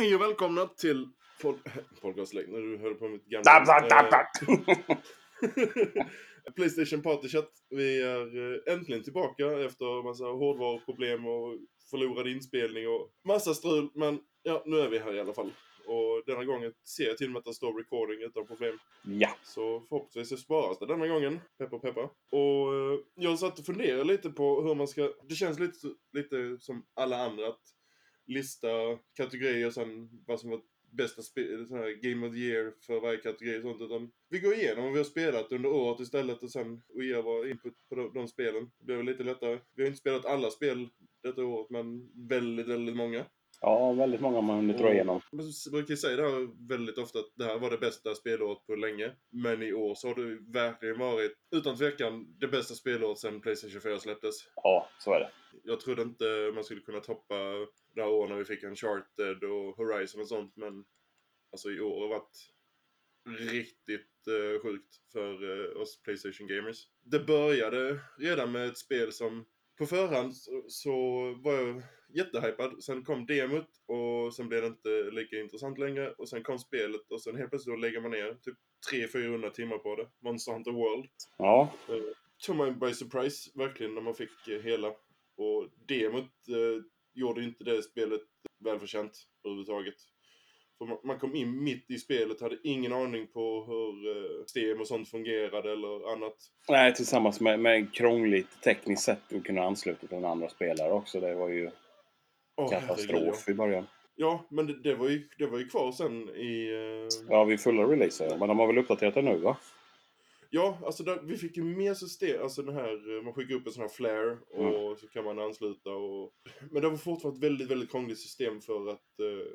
Hej och välkomna till pod podcastlägg när du hörde på mitt gamla... Dab, dab, dab, dab. Playstation Party Chat. Vi är eh, äntligen tillbaka efter massa hårdvaruproblem och förlorad inspelning och massa strul. Men ja, nu är vi här i alla fall. Och denna gången ser jag till och med att det står recording utan problem. Ja. Så förhoppningsvis så sparas det denna gången. Peppa peppa. Och eh, jag satt och funderade lite på hur man ska... Det känns lite, lite som alla andra att lista kategorier och sen vad som var bästa sån här Game of the Year för varje kategori och sånt. Utan vi går igenom vad vi har spelat under året istället och sen och ger vår input på de, de spelen. Det blir väl lite lättare. Vi har inte spelat alla spel detta året men väldigt, väldigt många ja, väldigt många man hunnit dra igenom. Jag brukar säga det här väldigt ofta att det här var det bästa spelåret på länge. Men i år så har det verkligen varit, utan tvekan, det bästa spelåret sedan Playstation 4 släpptes. Ja, så är det. Jag trodde inte man skulle kunna toppa det här året när vi fick Uncharted och Horizon och sånt. Men alltså i år har varit riktigt eh, sjukt för eh, oss Playstation gamers. Det började redan med ett spel som på förhand så, så var jag jättehypad. Sen kom demot och sen blev det inte lika intressant längre. Och sen kom spelet och sen helt plötsligt då lägger man ner typ 300-400 timmar på det. Monster Hunter World. Ja, Eh, tog mig by surprise, verkligen, när man fick eh, hela. Och demot eh, gjorde inte det spelet välförtjänt överhuvudtaget. För man, man kom in mitt i spelet, hade ingen aning på hur eh, system och sånt fungerade eller annat. nej, tillsammans med, med krångligt tekniskt sätt att kunna ansluta till en andra spelare också. Det var ju Herregud, katastrof i början. Ja, men det, det, var ju, det var ju kvar sen i... Eh, Ja, vid fulla releaser. Men de har väl uppdaterat det nu, va? Ja, alltså där, vi fick ju mer system, alltså den här, eh, man skickar upp en sån här flare och så kan man ansluta och... Men det var fortfarande ett väldigt, väldigt krångligt system för att eh,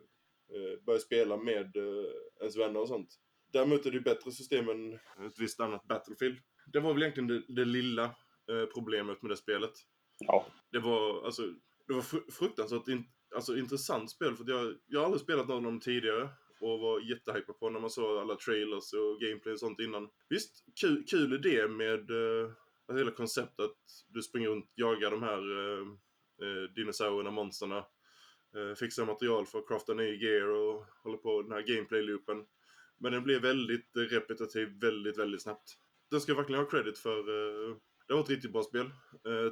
eh, börja spela med eh, ens vänner och sånt. Däremot är det ju bättre system än ett visst annat Battlefield. Det var väl egentligen det, det lilla eh, problemet med det spelet. Ja. Det var, alltså, det var fr fruktansvärt in, alltså, intressant spel för att jag, jag har aldrig spelat någon av dem tidigare och var jättehypad på när man såg alla trailers och gameplay och sånt innan. Visst, kul, kul idé med uh, hela konceptet att du springer runt, jagar de här uh, dinosaurierna, monsterna, uh, fixar material för att crafta ny gear och håller på den här gameplay-loopen. Men den blev väldigt repetitiv väldigt, väldigt snabbt. Den ska jag verkligen ha credit för. det var ett riktigt bra spel.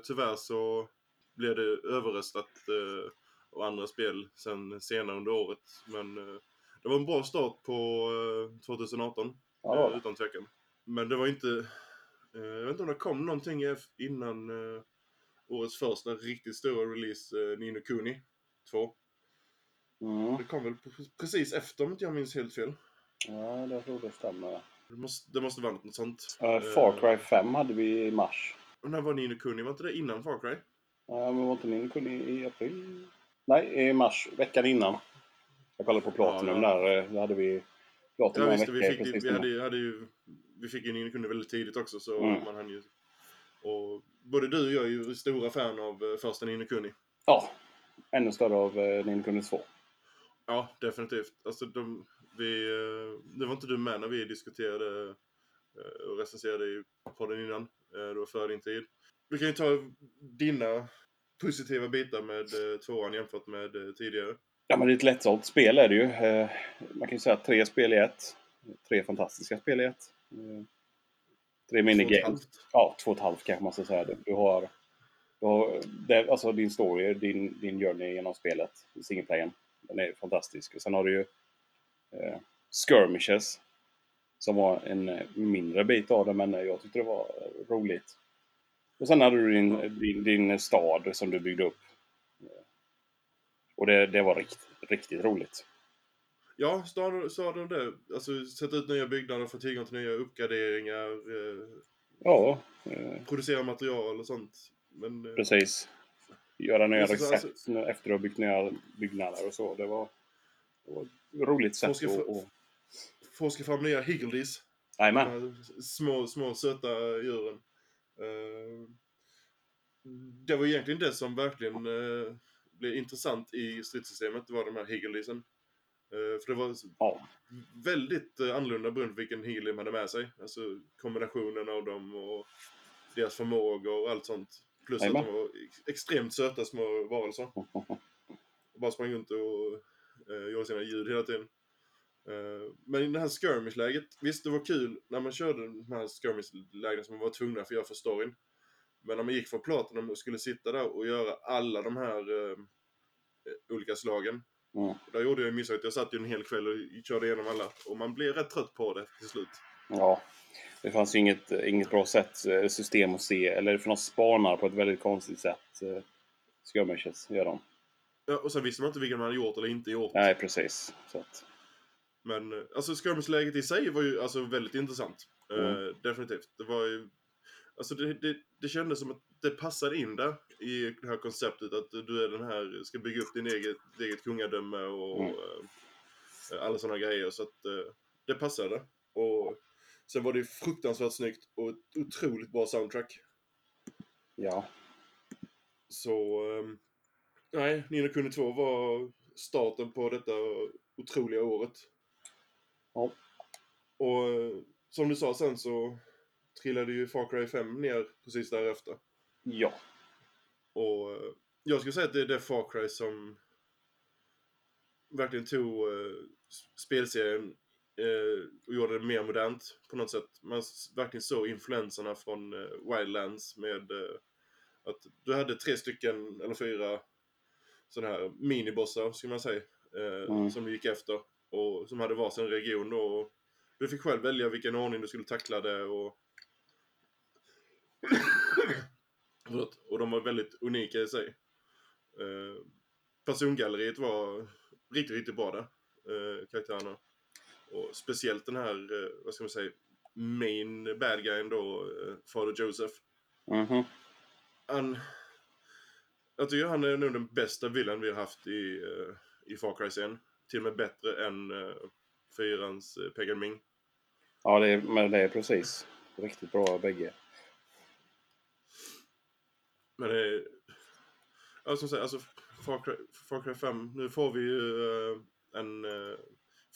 Tyvärr så blev det överröstat uh, av andra spel sen senare under året. Men eh, det var en bra start på eh, 2018. Ja, eh, utan tvekan. Men det var inte... eh, jag vet inte om det kom någonting innan eh, årets första riktigt stora release, Nino Kuni 2. Mm. Det kom väl pre- precis efter om inte jag minns helt fel. Ja, det tror det stämmer. Det måste, det måste vara något sånt. Uh, Far Cry 5 hade vi i mars. Och när var Nino Kuni? Var inte det innan Far Cry? Ja, men var inte min kunde i april? Nej, i mars. Veckan innan. Jag kollade på Platinum Ja, där. eh, Där hade vi Platinum Ja en vecka vi fick, precis vi hade, hade ju, vi fick ju Nino Kuni väldigt tidigt också så Mm. man hann ju... Och både du och jag är ju stora fan av eh, första Nino Kuni. Ja, ännu större av eh, Nintendo 2. Ja, definitivt. Alltså, de, vi, eh, det var inte du med när vi diskuterade och recenserade i podden innan. Det var före din tid. Vi kan ju ta dina positiva bitar med eh, tvåan jämfört med eh, tidigare. Ja, men det är ett lättsålt spel är det ju. Eh, Man kan ju säga tre spel i ett. Tre fantastiska spel i ett. Eh, Tre minigames. Ja, två och ett halvt kanske man ska säga. Du har, du har det, alltså din story, din, din journey genom spelet, singleplayen. Den är fantastisk. Och sen har du ju eh, skirmishes. Som var en eh, mindre bit av det, men jag tyckte det var roligt. Och sen hade du din, din, din stad som du byggde upp. Och det, det var riktigt, riktigt roligt. Ja, staden, staden det. Alltså sätta ut nya byggnader, få tillgång till nya uppgraderingar, eh, Ja, eh, producera material och sånt. Men eh, precis. Göra nya Alltså, så- recept efter att ha byggt nya byggnader och så. Det var, det var ett roligt sätt Forska att... att- forska fram nya higgledies. Jajamän. Små, små söta djuren. Eh, det var egentligen det som verkligen eh, blev intressant i stridssystemet. Det var de här higglediesen. Eh, för det var Ja, väldigt annorlunda beroende på vilken man hade med sig. Alltså kombinationen av dem och deras förmågor och allt sånt. Plus att Jajamän. de var ex- extremt söta små varelser. Och bara sprang runt och Eh, gjorde sina ljud hela tiden. Eh, men i det här skirmish-läget, visst det var kul när man körde de här skirmish-lägena som man var tvungna för göra för storyn. Men när man gick från Platinum och skulle sitta där och göra alla de här eh, olika slagen. Mm. Där gjorde jag misstaget. Jag satt ju en hel kväll och körde igenom alla. Och man blev rätt trött på det till slut. Ja. Det fanns ju inget, inget bra sätt, eh, system att se, eller för de spanar på ett väldigt konstigt sätt. eh, Skirmishes gör de. Ja, och sen visste man inte vilken man hade gjort eller inte gjort. Nej, precis. Så att, Men eh, alltså skirmish-läget i sig var ju alltså väldigt intressant. Eh, Mm. definitivt. Det var ju... Alltså det, det, det kändes som att det passade in där i det här konceptet att du är den här, ska bygga upp din eget, ditt eget kungadöme och Mm. eh, alla sådana grejer. Så att eh, det passade. Och sen var det ju fruktansvärt snyggt och ett otroligt bra soundtrack. ja. Så... ehm, nej, Nino Kuni 2 var starten på detta otroliga året. Ja. Och eh, som du sa sen så trillade ju Far Cry 5 ner precis därefter. Ja. Och eh, jag skulle säga att det är det Far Cry som verkligen tog eh, spelserien och gjorde det mer modernt på något sätt. Man verkligen såg influenserna från Wildlands med att du hade tre stycken eller fyra sådana här minibossar, skulle man säga, Mm. som du gick efter och som hade varsin region då. Och du fick själv välja vilken ordning du skulle tackla det och. Och de var väldigt unika i sig. Eh, persongalleriet var riktigt, riktigt bra där. Eh, karaktärerna. Och speciellt den här, eh, vad ska man säga, main bad guyen då, eh, Fader Joseph. Mhm. Han... Jag tycker han är nog den bästa villan vi har haft i, eh, i Far Cry-serien. Till och med bättre än uh, fyrans uh, Pagan Ming. Ja, det är, men det är precis. Riktigt bra bägge. Men det är... Ja, som sagt, alltså Far Cry, Far Cry 5, nu får vi ju eh, en uh,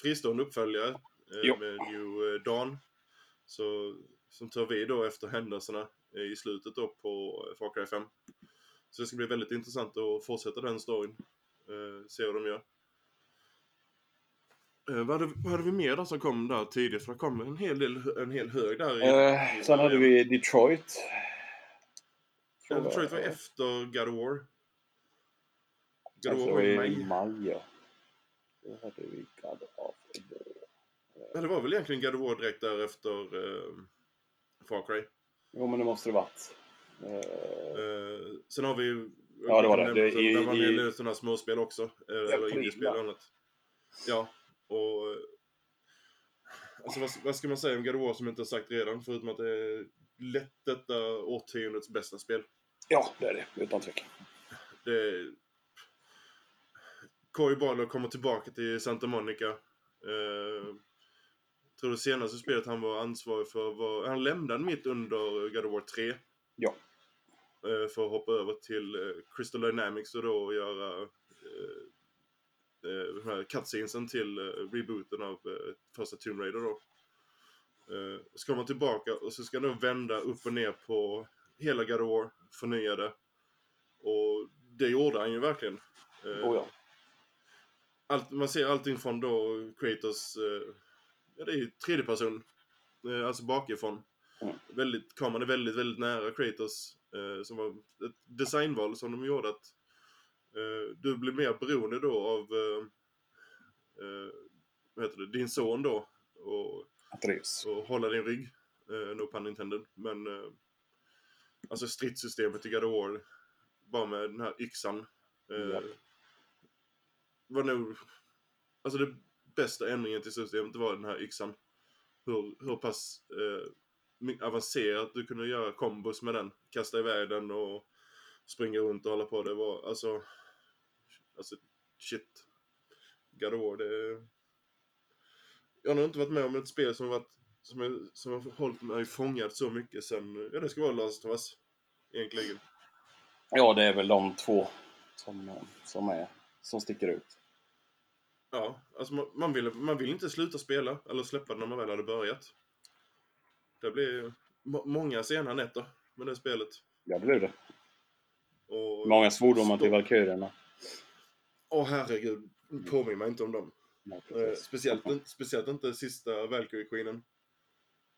fristående uppföljare eh, med New eh, Dawn. Så, som tar vid då efter händelserna eh, i slutet då på eh, Far Cry 5. Så det ska bli väldigt intressant att fortsätta den storyn. Eh, se hur de gör. Eh, vad, hade, vad hade vi mer där som kom där tidigt? För det kom en hel, del, en hel hög där. i- Eh, sen hade vi Detroit. Ja, Detroit var efter God of War. God of Alltså, War var i i maj. maj, ja. Då hade vi God of War. Ja, det var väl egentligen God of War direkt där efter eh, Far Cry. Jo, men det måste det varit. Eh, Eh, sen har vi. Ja, det var det. Det- i- Där var i- en del sådana småspel också. Eh, eller April, indiespel och va? annat. Ja, och... Alltså vad, vad ska man säga om God of War som inte har sagt redan? Förutom att det är lätt detta årtiondets bästa spel. ja, det är det. Utan tvekan. Det... Cory Barlow kommer tillbaka till Santa Monica. Eh, tror det senaste spelet han var ansvarig för var... Han lämnade mitt under God of War 3. Ja. Eh, för att hoppa över till eh, Crystal Dynamics och då göra eh, eh, de här cutscenesen till eh, rebooten av eh, första Tomb Raider då. Eh, så kommer han tillbaka och så ska då vända upp och ner på hela War, förnya det. Och det gjorde han ju verkligen. Oh, ja. allt, man ser allting från då Kratos, ja det är ju tredje person, alltså bakifrån. Mm. Väldigt, kameran är väldigt, väldigt nära Kratos. Som var ett designval som de gjorde att du blir mer beroende då av eh, eh, vad heter det, din son då. Och, och hålla din rygg. Eh, no pun intended. Men eh, alltså stridssystemet i God of War, bara med den här yxan. Eh, Ja. var nog, alltså det bästa ändringen till systemet var den här yxan. Hur, hur pass eh, my- avancerat du kunde göra kombos med den. Kasta iväg den och springa runt och hålla på. Det var alltså, alltså shit. God of det... Jag har nog inte varit med om ett spel som har varit som, är, som har hållit mig fångad så mycket sen, ja det ska vara Last of Us. Egentligen. Ja, det är väl de två som, som, är, som sticker ut. Ja, alltså man, man, vill, man vill inte sluta spela eller släppa det när man väl hade börjat. Det blir må, många sena nätter med det spelet. Ja, det blir det. Och, Många svordomar till. Valkyrierna. Åh herregud. Påminn mig inte om dem. Eh, speciellt, inte- speciellt inte sista Valkyrie-queenen.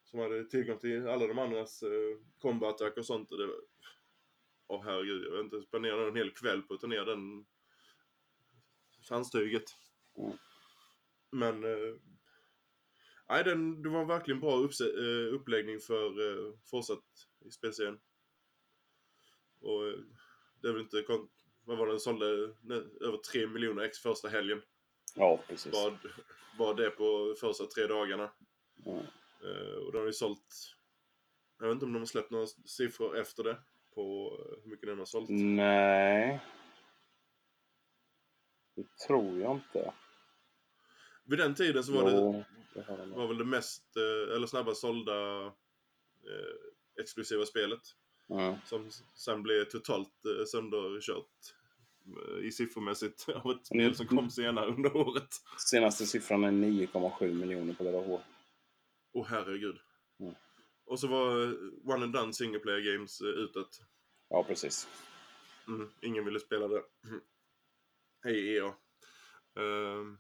Som hade tillgång till alla de andras eh, combat och sånt. Och det var... Åh herregud, jag vet inte. Spenderade en hel kväll på att ta ner den sandstyget. Mm. Men... Eh, nej, den, det var verkligen bra uppse- eh, uppläggning för eh, fortsatt i spelserien. Och eh, det är väl inte... kon- Vad var det den sålde? Över 3 miljoner ex första helgen. Ja, precis. Vad, vad det på första tre dagarna. Mm. Och de har ju sålt... Jag vet inte om de har släppt några siffror efter det. På eh, hur mycket den har sålt. Nej. Det tror jag inte. Vid den tiden så var det, Jo, det har de. var väl det mest, eh, eller snabbast sålda eh, exklusiva spelet. Mm. Som sen blev totalt eh, sönderkört i siffermässigt av ett spel Mm. som kom senare under året. Senaste siffran är 9,7 miljoner på God of War. Åh herregud. Mm. Och så var eh, One and Done Single Player Games eh, utåt. Ja, precis. Mm, ingen ville spela det. Mm. Hej EA. Ehm.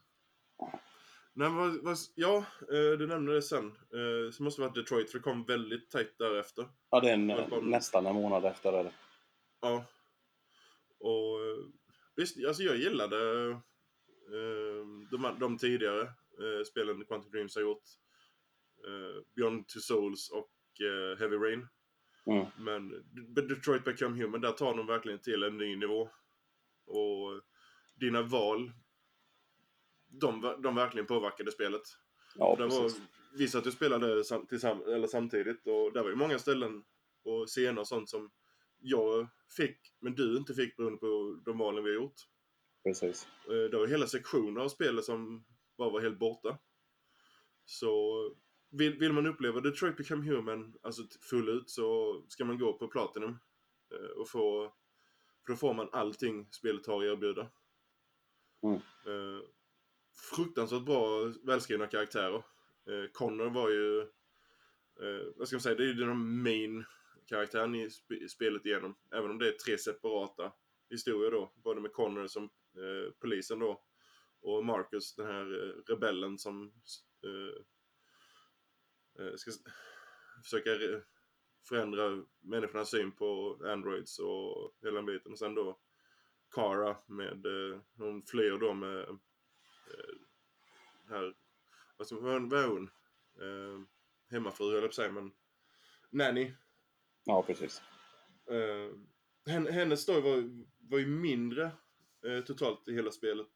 nej, vad, vad, ja, eh, du nämnde det sen. Uh, så måste det varit Detroit, för det kom väldigt tajt därefter. Ja, det är en, nästan en månad efter. Eller? Ja. Och visst, alltså jag gillade eh, de, de tidigare eh, spelen Quantum Dreams har gjort. Eh, Beyond Two Souls och eh, Heavy Rain. Mm. Men Detroit Become Human, där tar de verkligen till en ny nivå. Och dina val, de, de verkligen påverkade spelet. Ja, det var, precis. vi satt och spelade sam, tillsamm, eller samtidigt och där var ju många ställen och scener och sånt som jag fick, men du inte fick beroende på de valen vi har gjort. precis. Eh, Det var hela sektioner av spelet som bara var helt borta. Så vill, vill man uppleva Detroit Become Human alltså full ut så ska man gå på Platinum. eh, Och få, för då får man allting spelet har att erbjuda. Mm. Eh, Fruktansvärt bra välskrivna karaktärer. Connor var ju, vad ska man säga, det är ju den main karaktären i sp- spelet igenom. Även om det är tre separata historier då. Både med Connor som eh, polisen då. Och Marcus, den här eh, rebellen som eh, eh ska försöka förändra människornas syn på Androids och hela den biten. Och sen då Kara med, eh, hon flyr då med eh, här, vad, ska, vad är hon? Eh, hemmafru höll jag på att säga, men Nanny. Ja, precis. Eh, hen- hennes story var, var ju mindre eh, totalt i hela spelet.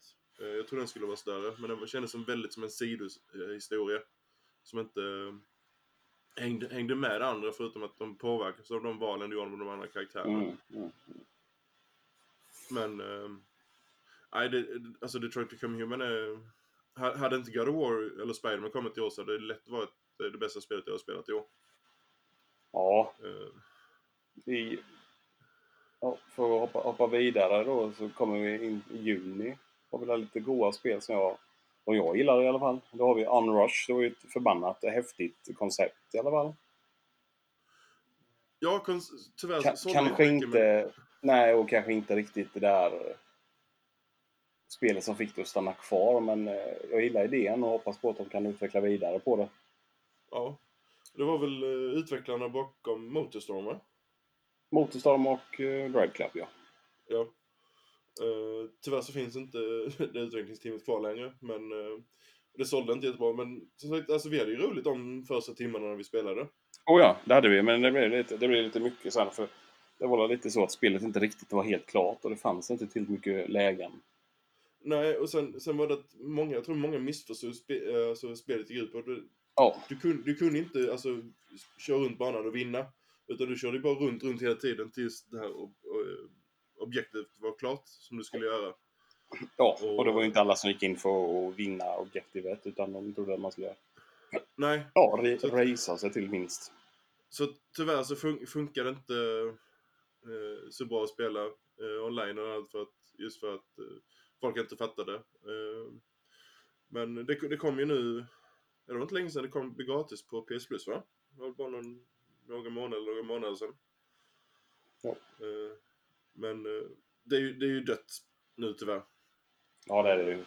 Eh, jag tror den skulle vara större, men den kändes som väldigt som en sidohistoria. Som inte eh, hängde, hängde med andra förutom att de påverkas av de valen du gör med de andra karaktärerna. Mm. Mm. Men, eh, nej, det, alltså Detroit Become Human är... ha- Hade inte God of War eller Spiderman kommit i år så hade det lätt varit eh, det bästa spelet jag har spelat i år. Ja, Eh, i, ja, för att hoppa, hoppa vidare då så kommer vi in i juni. Har vi lite goa spel som jag, och jag gillar i alla fall. Då har vi Unrush. Det var ju ett förbannat häftigt koncept i alla fall. ja, tyvärr Ka- sålde kanske mycket, inte... Nej, och kanske inte riktigt det där eh, spelet som fick det att stanna kvar. Men eh, jag gillar idén och hoppas på att de kan utveckla vidare på det. Ja. Det var väl uh, utvecklarna bakom Motorstorm, va? Motorstorm och uh, Drive Club, ja. Ja. Eh, tyvärr så finns inte det utvecklingsteamet kvar längre, men eh, det sålde inte jättebra. Men som sagt, alltså, vi hade ju roligt de första timmarna när vi spelade. Oh ja, det hade vi. Men det blev lite, det blev lite mycket sen. För det var lite så att spelet inte riktigt var helt klart och det fanns inte tillräckligt mycket lägen. Nej, och sen, sen var det att många, jag tror många missförstod spe, eh, alltså, spelet gick ut på. Ja, du, kunde, du kunde inte alltså, köra runt banan och vinna. Utan du körde bara runt, runt hela tiden tills det här ob, ob, objektet var klart som du skulle göra. ja. och det var ju inte alla som gick in för att vinna objektivet utan de trodde att man skulle Nej, ja, re- Så- racea sig till minst. så tyvärr så fun funkar det inte eh, så bra att spela eh, online och allt för att, just för att eh, folk inte fattade. Eh, men det, det kom ju nu, det var inte länge sedan det kom gratis på PS Plus va? Det var bara någon, några månader, några månader sedan. Ja. Eh, men eh, det, är ju, det är ju dött nu tyvärr. Ja, det är det ju.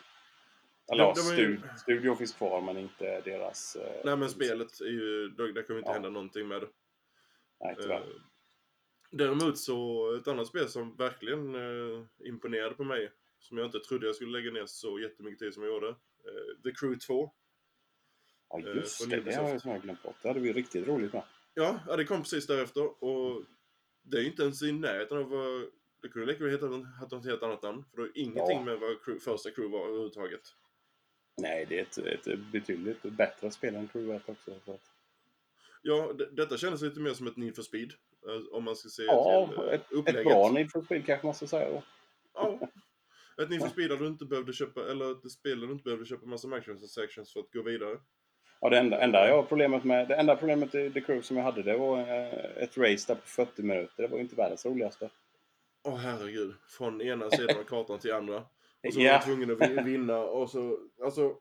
Eller ja, det var ju- stud, studion finns kvar men inte deras... eh, Nej men spelet är ju, där där kommer inte Ja. hända någonting med det. Nej, tyvärr. Eh, Däremot så, ett annat spel som verkligen eh, imponerade på mig, som jag inte trodde jag skulle lägga ner så jättemycket tid som jag gjorde. Eh, The Crew 2. Ja, eh, just det. Det har jag som jag glömt bort. Det hade vi riktigt roligt med. Ja, ja, det kom precis därefter och det är ju inte ens i närheten av vad... Det kunde lika väl heta ett helt annat namn, för det är ingenting Ja. med vad crew, första Crew var överhuvudtaget. Nej, det är ett, ett betydligt bättre spel än Crew 1 också. Så att... Ja, detta kändes lite mer som ett Need for Speed. eh, Om man ska se Ja, till eh, ett, upplägget. ett bra Need for Speed kanske man ska säga då. Ja. Ett Need for Speed där du inte behövde köpa, eller ett spel där du inte behövde köpa massa microtransactions för att gå vidare. Ja, det enda, enda jag har problemet med, det enda problemet i The Crew som jag hade det var eh, ett race där på 40 minuter. Det var inte världens roligaste. Åh herregud. Från ena sidan av kartan till andra. Och så var Ja. man tvungen att vi- vinna och så, alltså,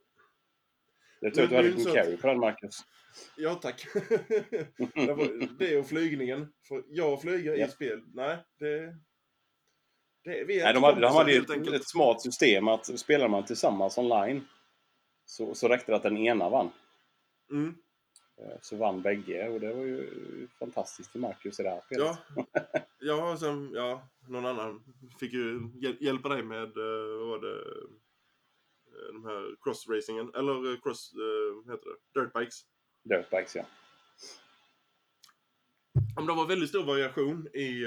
Det är tur att du hade Jim Carrey på den, Marcus. ja tack. det, var, och flygningen. För jag flyga Ja. i spel, nej, det... Det vi Nej, de hade, de hade ju ett, ett smart system att spelar man tillsammans online så, så räckte det att den ena vann. Mm. Eh, Så vann bägge och det var ju fantastiskt för Marcus i det här spelet. Ja. ja, och sen, ja, någon annan fick ju hjäl- hjälpa dig med, eh, vad var det, eh, de här cross-racingen, eller cross, vad heter det, dirtbikes. Dirtbikes, ja. Men det var väldigt stor variation i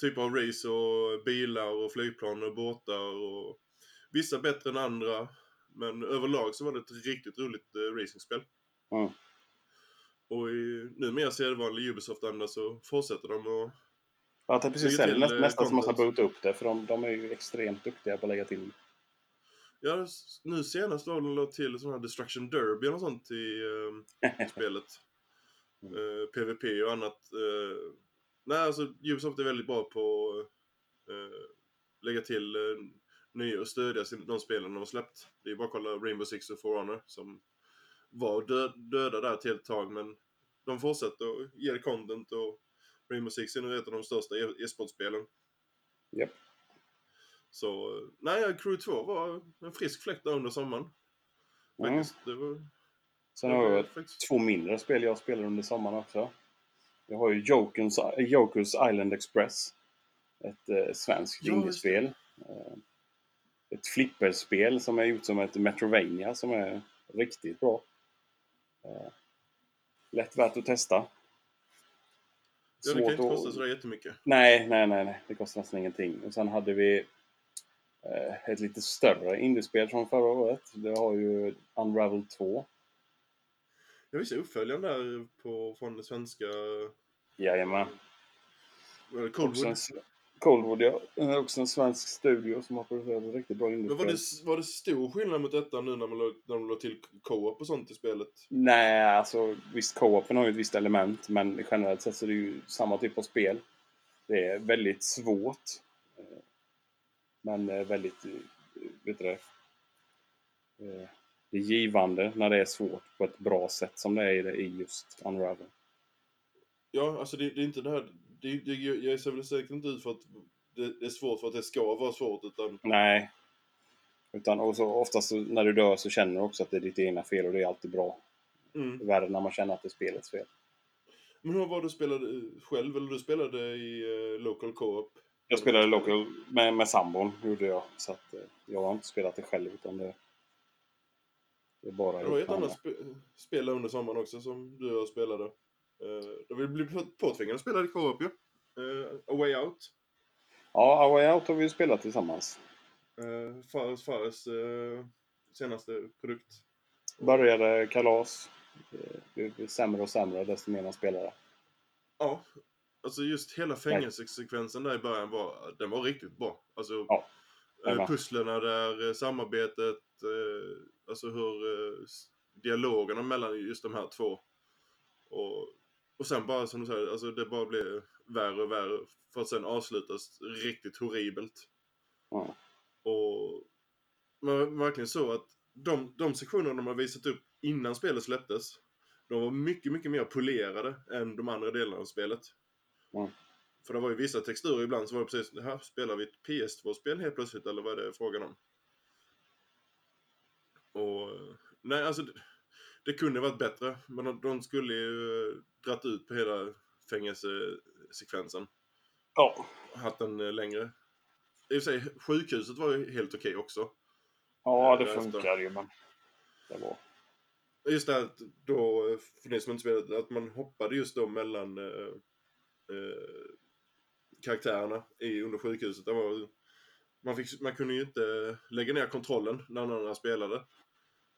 typer av race och bilar och flygplan och båtar och vissa bättre än andra. Men överlag så var det ett riktigt roligt eh, racingspel. Mm. Och i, numera ser det vanlig Ubisoft-anda så fortsätter de och Jag tänkte precis säga det. Näst, eh, nästan som man ska boota upp det för de, de är ju extremt duktiga på att lägga till. Ja, nu senast var det de till sån här Destruction Derby eller något sånt i eh, spelet. Mm. Eh, PVP och annat. Eh, nej, alltså Ubisoft är väldigt bra på att eh, lägga till nya och stödja de spelen de har släppt. Det är bara att kolla Rainbow Six och For Honor som var dö, döda där ett helt tag men de fortsätter och ger content och Rainbow Six är nu ett av de största e- e-sportspelen. Japp. Så, nej, Crew 2 var en frisk fläkt under sommaren. Mm. Det var, Sen har jag faktiskt. två mindre spel jag spelar under sommaren också. Jag har ju Jokers, Jokers Island Express. Ett eh, svenskt Ja. Eh, ett flipperspel som är gjort som ett Metrovania som är riktigt bra. Eh, lätt värt att testa. Ja, det kan inte kosta sådär jättemycket. Nej, nej, nej, nej. Det kostar nästan ingenting. Och sen hade vi eh, ett lite större indiespel från förra året. Det har ju Unravel 2. Jag visste uppföljaren där på, från det svenska Jajamän. Coldwood. Coldwood, ja. Det är också en svensk studio som har producerat riktigt bra Men var det, var det stor skillnad mot detta nu när, man, la- när de la till co-op och sånt i spelet? Nej, alltså visst, co-open har ju ett visst element, men generellt sett så är det ju samma typ av spel. Det är väldigt svårt. Men eh, väldigt, eh, vet du det? eh, Det är givande när det är svårt på ett bra sätt som det är i just Unravel. Ja, alltså det, det är inte det här... Det, det, jag ser väl säkert inte ut för att det, det är svårt för att det ska vara svårt utan... Nej. Utan och så oftast när du dör så känner du också att det är ditt egna fel och det är alltid bra. Mm. Värre när man känner att det är spelets fel. Men hur var det du spelade eh, själv eller du spelade i eh, local co-op? Jag spelade local med, med sambon, gjorde jag. Så att eh, jag har inte spelat det själv utan det, det är bara Det var ett annat spe, spel under sommaren också som du och jag spelade. Uh, då vi blev på- påtvingade att spela i co-op ju. Uh, A Way Out. Ja, A Way Out har vi ju spelat tillsammans. Uh, Fares Fares eh, senaste produkt. Började kalas. Eh, Det blev sämre och sämre desto mer man spelade. Ja, alltså just hela fängelsesekvensen där i början var, den var riktigt bra. Alltså, Ja, eh, pusslerna där, eh, samarbetet, eh, alltså hur eh, dialogerna mellan just de här två. Och, och sen bara som du säger, alltså det bara blev värre och värre för att sen avslutas riktigt horribelt. Ja. Och man verkligen så att de, de sektionerna de har visat upp innan spelet släpptes, de var mycket, mycket mer polerade än de andra delarna av spelet. Mm. För det var ju vissa texturer ibland så var det precis, det här spelar vi ett PS2-spel helt plötsligt eller vad är det frågan om? Och, nej, alltså det, det kunde varit bättre. Men de, skulle ju eh, dratt ut på hela fängelsesekvensen. Ja. Haft den eh, längre. I och för sig, sjukhuset var ju helt okej också. Ja, det Därefter. funkar ju, men det var... Just det här då, eh, för ni som inte spelat, att man hoppade just då mellan eh, eh, karaktärerna i, under sjukhuset. Det var, man, fick, man kunde ju inte lägga ner kontrollen när någon annan spelade.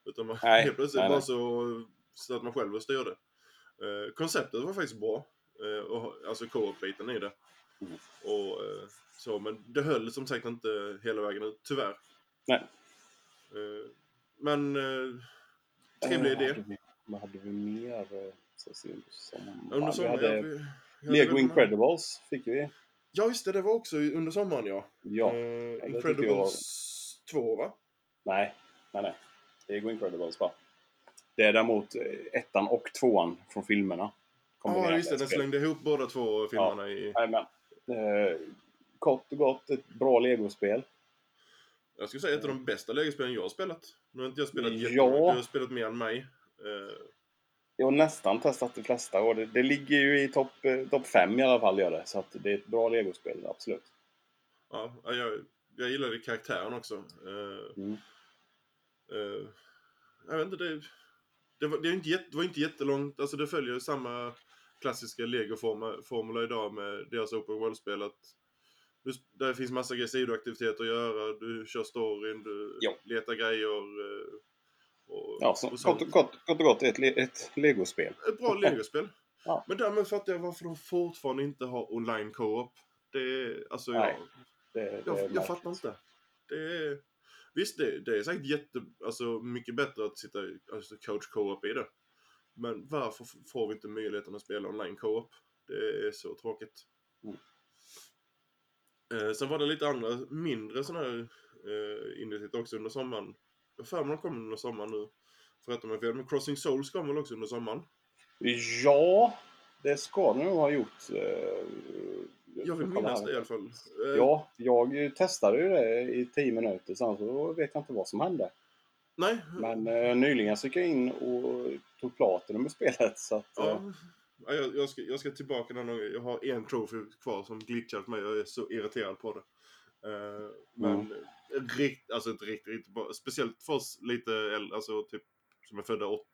Utan man, Nej, helt plötsligt nej, bara så satt man själv och styrde. Eh, konceptet var faktiskt bra. Eh, och, alltså co-op-biten i det. Mm. Och, eh, så, men det höll som sagt inte hela vägen ut, tyvärr. Nej. Eh, men eh, trevlig idé. hade vi- Vad hade vi mer? eh, Så se, som, Under vi sommaren, hade ja, vi- vi hade Lego Incredibles fick vi. Ja, just det. Det var också under sommaren, ja. Ja. Eh, Incredibles 2, va? Nej, nej, nej. Lego Incredibles bara. Det är däremot eh, ettan och tvåan från filmerna. Ja, kombinerade just det. Den slängde ihop båda två filmerna i... Jajamän. Eh, kort och gott ett bra legospel. Jag skulle säga ett av de bästa lägesspelen jag har spelat. Nu har inte jag spelat Ja. jättemånga. Du har spelat mer än mig. Eh, Jag har nästan testat de flesta och det, det ligger ju i topp eh, top fem i alla fall gör det. Så att det är ett bra legospel, absolut. ja, jag, jag gillade karaktären också. Eh, Mm. Eh, jag vet inte, det... Det var, det, inte jätte, det var inte jättelångt. Alltså det följer samma klassiska Lego-formula idag med deras Open World-spel. Att du, där finns massa grejer, sidoaktiviteter att göra. Du kör storyn, du Ja. letar grejer. eh, Och, Ja, så, och kort, sånt. och- kort och gott ett, ett legospel. Ett bra Lego-spel. Ja. Men därmed fattar jag varför de fortfarande inte har online co-op. Det är, alltså Nej, jag, Det, det jag, jag fattar inte. Det är, visst, det, det är säkert jätte, alltså mycket bättre att sitta alltså, coach co-op i det. Men varför får vi inte möjligheten att spela online co-op? Det är så tråkigt. Mm. Eh, sen var det lite andra mindre sådana här eh, indietitlar också under sommaren. Jag har för mig de kommer under sommaren nu. För att de är fel. Men Crossing Souls kommer väl också under sommaren? Ja, det ska det nog ha gjort. eh, Jag vill minnas det i alla fall. Eh, Ja, jag testade ju det i tio minuter, sen så vet jag inte vad som hände. Nej. Men eh, nyligen så gick jag in och tog platinum med spelet. Så att, eh, Ja. Ja, jag, jag, ska, jag ska tillbaka någon gång. Jag har en trophy kvar som glitchat för mig. Jag är så irriterad på det. Eh, men rikt, alltså inte riktigt, riktigt bra. Speciellt för oss lite äldre, alltså typ som är födda 80.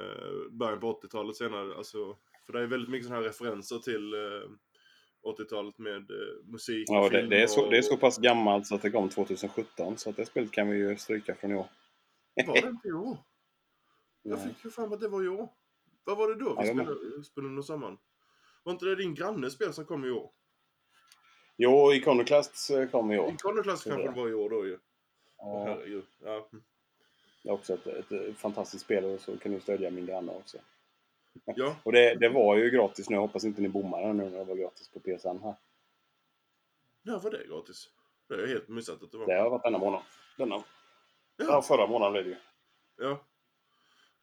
Uh, början på 80-talet senare. Alltså, för det är väldigt mycket sådana här referenser till eh, 80-talet med eh, musik ja, det, det, är så, och- det är så pass gammalt så att det kom 2017. Så att det spelet kan vi ju stryka från i år. Var det inte i år? Jag fick ju fram att det var i år. Vad var det då vi Ja, spelade, spelade under sommaren? Var inte det din grannes spel som kom i år? Jo, Iconoclast eh, kom i år. Iconoclast Tror kanske det var i år då ju. Ja, Herregud. Ja. det är också ett, ett, fantastiskt spel och så kan ni stödja min granne också. Ja, Och det, det var ju gratis nu. Jag hoppas inte ni bommar den nu när det var gratis på PSN här. när var det gratis? Det har jag helt missat att det var. Det har varit denna månad. Denna. Ja, Ja. förra månaden blev det ju. ja.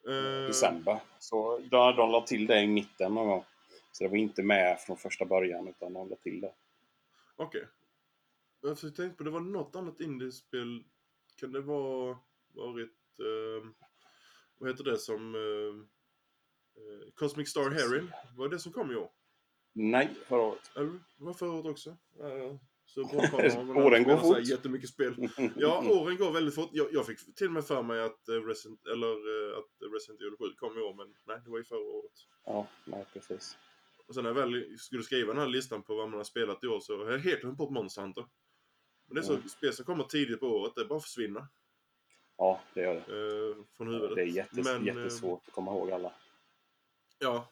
Eh, December. Så de, de la till det i mitten någon gång. Så det var inte med från första början utan de la till det. Okej. Jag tänkte på, det var något annat indiespel. Kan det vara varit... Eh, vad heter det som... Eh, Cosmic Star Heron? Var det som kom i år? Nej, förra året. Eller var det förra året också? Så bra Åren går fort. Jättemycket spel. Ja, åren går väldigt fort. Jag, jag fick till och med för mig att, eh, Resident, eller, eh, att Resident Evil 7 kom i år, men nej, det var ju förra året. Ja, nej precis. Och sen när jag väl skulle skriva den här listan på vad man har spelat i år så har jag helt glömt bort Monster Hunter. Men det är så Mm. spel som kommer tidigt på året, det bara försvinner Ja, det gör det. eh, från huvudet. Det är jättes, Men, eh, jättesvårt att komma ihåg alla. Ja.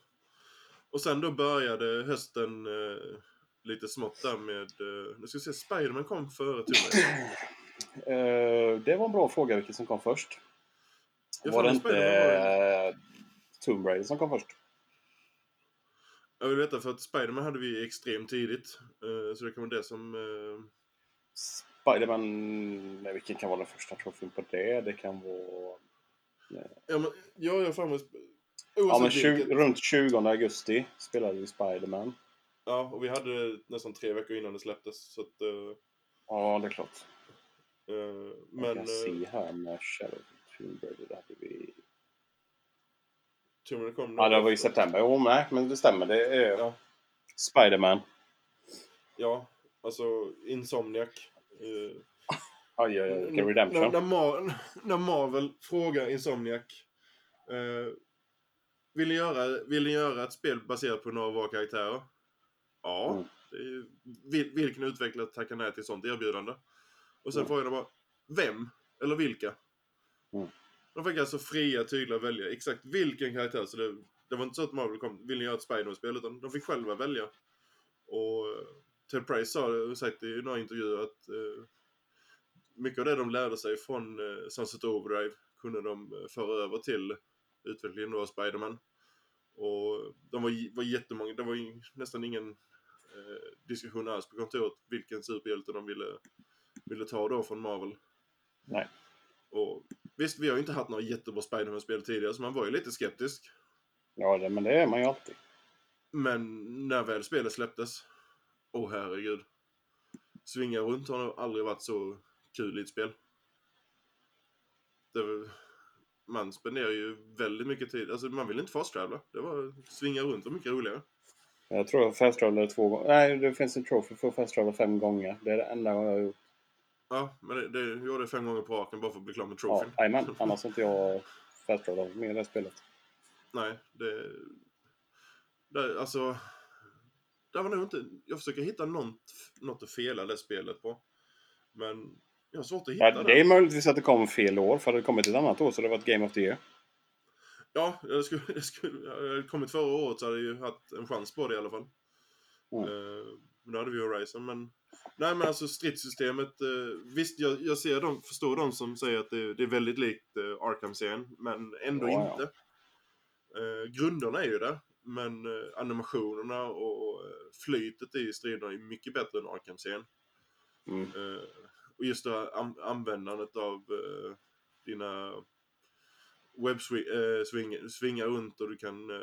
Och sen då började hösten eh, lite smått där med... Eh, nu ska vi se, Spiderman kom före Tomb Raider. Eh, det var en bra fråga vilket som kom först. Jag var det inte Spider-Man eh, Tomb Raider som kom först? Jag vill veta för att Spiderman hade vi extremt tidigt. Eh, så det kan vara det som... Eh, Spiderman, nej, vilken kan vara den första trofén på det? Det kan vara... ja, men, ja, jag har för mig... Ja, men Oavsett 20, vilket. runt 20 augusti spelade vi Spiderman. Ja, och vi hade nästan tre veckor innan det släpptes. Så att, eh, Ja, det är klart. Eh, Jag men kan eh, se här med Shadow Tomb Raider. Där hade vi... Tomb Raider kom Ja, det var i september. Jo, nej, men det stämmer. Det är Ja. Spiderman. Ja, alltså Insomniac. Eh, Oj, oj, oj. Vilken när, redemption. när, Mar- när Marvel frågar Insomniac eh, vill, ni göra, vill ni göra ett spel baserat på några av våra karaktärer? Ja. Mm. Ju- vil, vilken utvecklare tackar nej till sånt erbjudande? Och sen Mm. frågar de bara, vem? Eller vilka? Mm. De fick alltså fria tyglar att välja exakt vilken karaktär. Så det, det var inte så att Marvel kom, vill ni göra ett Spiderman-spel? Utan de fick själva välja. Och eh, Ted Price sa sagt i några intervjuer att eh, mycket av det de lärde sig från eh, Sunset Overdrive kunde de eh, föra över till utvecklingen av Spiderman. Och de var, var jättemånga, det var ju nästan ingen eh, diskussion alls på kontoret vilken superhjälte de ville, ville ta då från Marvel. Nej. Och visst, vi har ju inte haft några jättebra Spiderman-spel tidigare så man var ju lite skeptisk. Ja, det, men det är man ju alltid. Men när väl spelet släpptes, åh oh, herregud. Svinga runt har nog aldrig varit så kul i ett spel. Det var, man spenderar ju väldigt mycket tid, alltså man vill inte fast-travela. Det var svinga runt var mycket roligare. Jag tror jag fast travelade två gånger. Nej, det finns en trophy för fast travela fem gånger. Det är det enda jag har gjort. Ja, men det, det jag gjorde fem gånger på raken bara för att bli klar med Ja, trofén. jajamän. Annars har inte jag fast travelat med det spelet. Nej, det... det alltså... Det var nog inte... Jag försöker hitta något, något att fela det spelet på. Men jag har svårt att hitta Ja, det är möjligtvis att det kom fel år, för det kommit ett annat år så det var ett Game of the Year. Ja, jag skulle, jag skulle, hade kommit förra året så hade jag ju haft en chans på det i alla fall. Mm. Eh, men då hade vi Horizon, men... Nej men alltså stridssystemet, eh, visst jag, jag ser dem, förstår de som säger att det, det är väldigt likt eh, Arkham-serien, men ändå ja. inte. Eh, grunderna är ju där, men animationerna och eh, flytet i striderna är mycket bättre än Arkham-serien. Mm. Och just an- användandet av eh, dina webbsvingar eh, runt och du kan eh,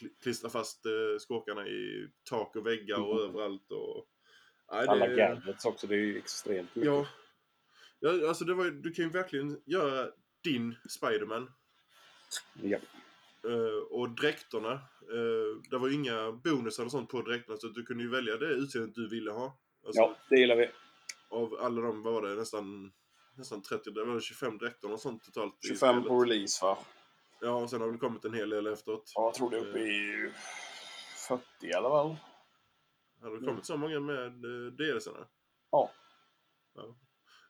kli- klistra fast eh, skåkarna i tak och väggar och Mm. överallt. Och, Nej, Alla det- gadgets också, det är ju extremt mycket. Ja. ja, alltså var, du kan ju verkligen göra din Spiderman. Ja. Eh, och dräkterna, eh, det var ju inga bonusar och sånt på dräkterna så du kunde ju välja det utseendet du ville ha. Alltså, ja, det gillar vi. Av alla de, vad var det, nästan, nästan 30, det var 25 dräkter och sånt totalt. i 25 spelet. på release va? Ja, och sen har det kommit en hel del efteråt. Ja, jag tror det är uppe i 40 i alla fall. Har det kommit så många med uh, DLCerna? Ja. Ja,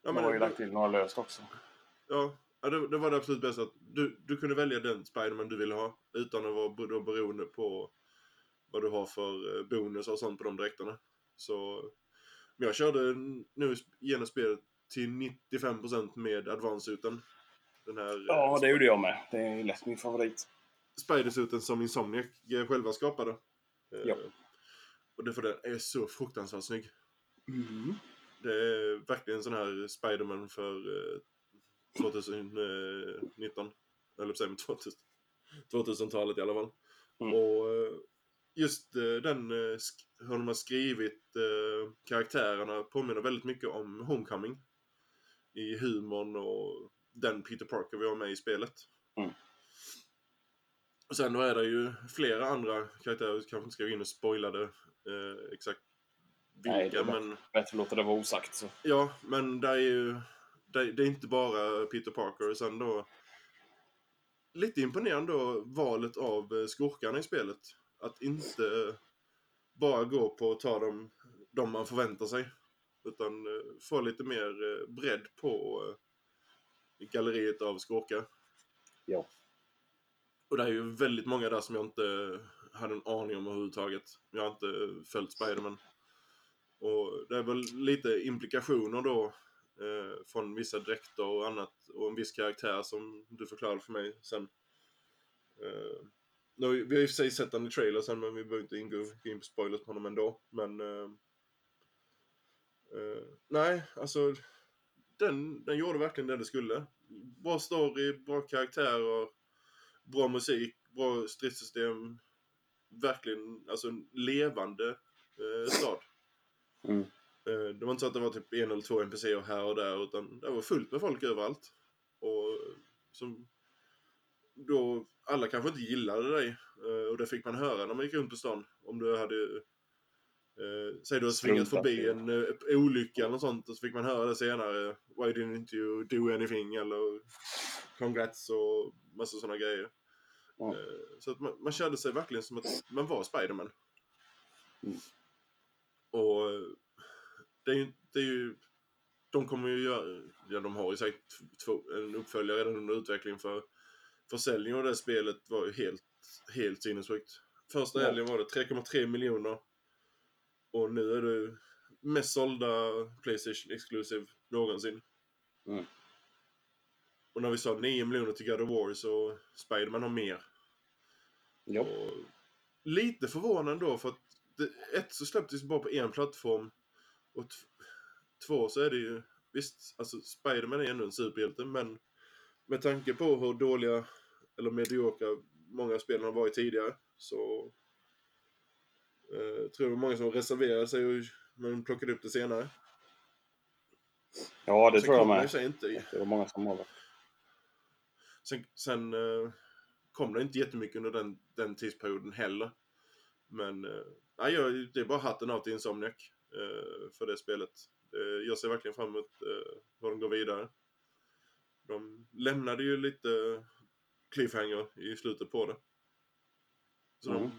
Ja, man har ju men, lagt till några löst också. ja, ja det, det var det absolut bästa. Att du, du kunde välja den Spiderman du ville ha utan att vara då beroende på vad du har för eh, bonus och sånt på de dräkterna. Så men jag körde nu genom spelet till 95% med advance-uten. Den här eh, Ja, det gjorde jag med. Det är lätt min favorit. Spider-suiten som Insomniac eh, själva skapade. Eh, Ja. Och det för den är så fruktansvärt snygg. Mm. Det är verkligen sån här Spiderman för eh, 2019. Eller säga 2000, 2000-talet i alla fall. Mm. Och eh, just eh, den, eh, hur de har skrivit eh, karaktärerna påminner väldigt mycket om Homecoming. I humorn och den Peter Parker vi har med i spelet. Mm. Och sen då är det ju flera andra karaktärer, vi kanske inte ska gå in och spoila det eh, exakt vilka, Nej, det är men Bättre att låta det vara osagt. Så. Ja, men det är ju... Det, det är inte bara Peter Parker. Sen då... Lite imponerande då valet av skurkarna i spelet. Att inte bara gå på att ta dem, de man förväntar sig. Utan eh, få lite mer eh, bredd på eh, galleriet av skurkar. Ja. Och det är ju väldigt många där som jag inte hade en aning om överhuvudtaget. Jag har inte följt Spiderman. Och det är väl lite implikationer då eh, från vissa dräkter och annat och en viss karaktär som du förklarade för mig sen. Eh, nu, har vi har i och för sig sett den i trailer sen men vi behöver inte ingå, gå in på spoilers på honom ändå. Men eh, eh, nej, alltså den, den gjorde verkligen det det skulle. Bra story, bra karaktärer, bra musik, bra stridssystem. Verkligen, alltså en levande eh, stad. Mm. Eh, Det var inte så att det var typ en eller två NPCer här och där utan det var fullt med folk överallt. Och som då alla kanske inte gillade dig eh, och det fick man höra när man gick runt på stan. Om du hade eh, Säg du har svingat förbi en eh, olycka eller något sånt och så fick man höra det senare. Why didn't you do anything? Eller congrats och massa sådana grejer. Ja. Eh, Så att man, man kände sig verkligen som att man var Spiderman. Mm. Och eh, det är ju, det är ju de kommer ju göra, ja de har ju säkert två, en uppföljare redan under utveckling för försäljningen av det spelet var ju helt, helt sinnessjukt. Första helgen var det 3,3 miljoner. Och nu är det mest sålda Playstation Exclusive någonsin. Mm. Och när vi sa 9 miljoner till God of War så Spiderman har mer. Ja. Och lite förvånande då för att det, ett så släpptes det bara på en plattform. Och två så är det ju, visst, alltså Spiderman är ändå en superhjälte men med tanke på hur dåliga eller mediokra många av har varit tidigare så eh, tror jag det var många som reserverade sig och men plockade upp det senare. ja, det Sen tror jag det med. sig inte, Det var många som det. sen, sen eh, kom det inte jättemycket under den, den tidsperioden heller. Men eh, jag, det är bara hatten av till Insomniac eh, för det spelet. Eh, jag ser verkligen fram emot eh, hur de går vidare. De lämnade ju lite cliffhanger i slutet på det. Så Mm. de,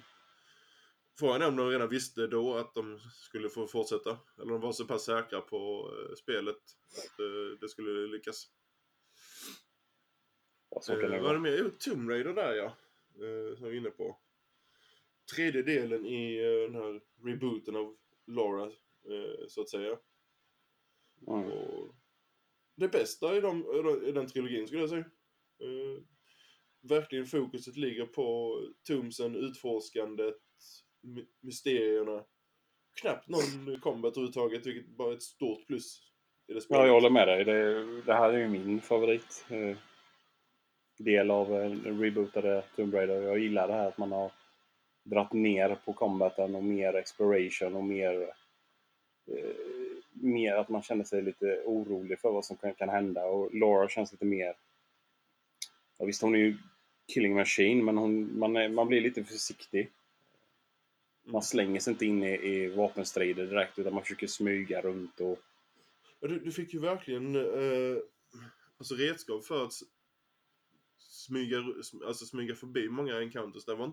frågan är om de redan visste då att de skulle få fortsätta. Eller de var så pass säkra på eh, spelet att eh, det skulle lyckas. Eh, vad är det mer? Jo, Tomb Raider där ja. Eh, som jag är inne på. Tredje delen i eh, den här rebooten av Laura, eh, så att säga. Mm. Och det bästa i, de, i den trilogin skulle jag säga. Eh, verkligen fokuset ligger på Tumsen, utforskandet, my- mysterierna. Knappt någon combat överhuvudtaget, vilket bara är ett stort plus i det spelet. Ja, jag håller med dig. Det, det här är ju min favorit. Eh, del av eh, den rebootade Tomb Raider. Jag gillar det här att man har dratt ner på combaten och mer exploration och mer... Eh, mer att man känner sig lite orolig för vad som kan, kan hända. Och Laura känns lite mer... Ja, visst, hon är ju killing machine, men hon, man, är, man blir lite försiktig. Man slänger sig inte in i, i vapenstrider direkt, utan man försöker smyga runt och... Ja, du, du fick ju verkligen eh, alltså redskap för att smyga, sm- alltså smyga förbi många encounters. Det var,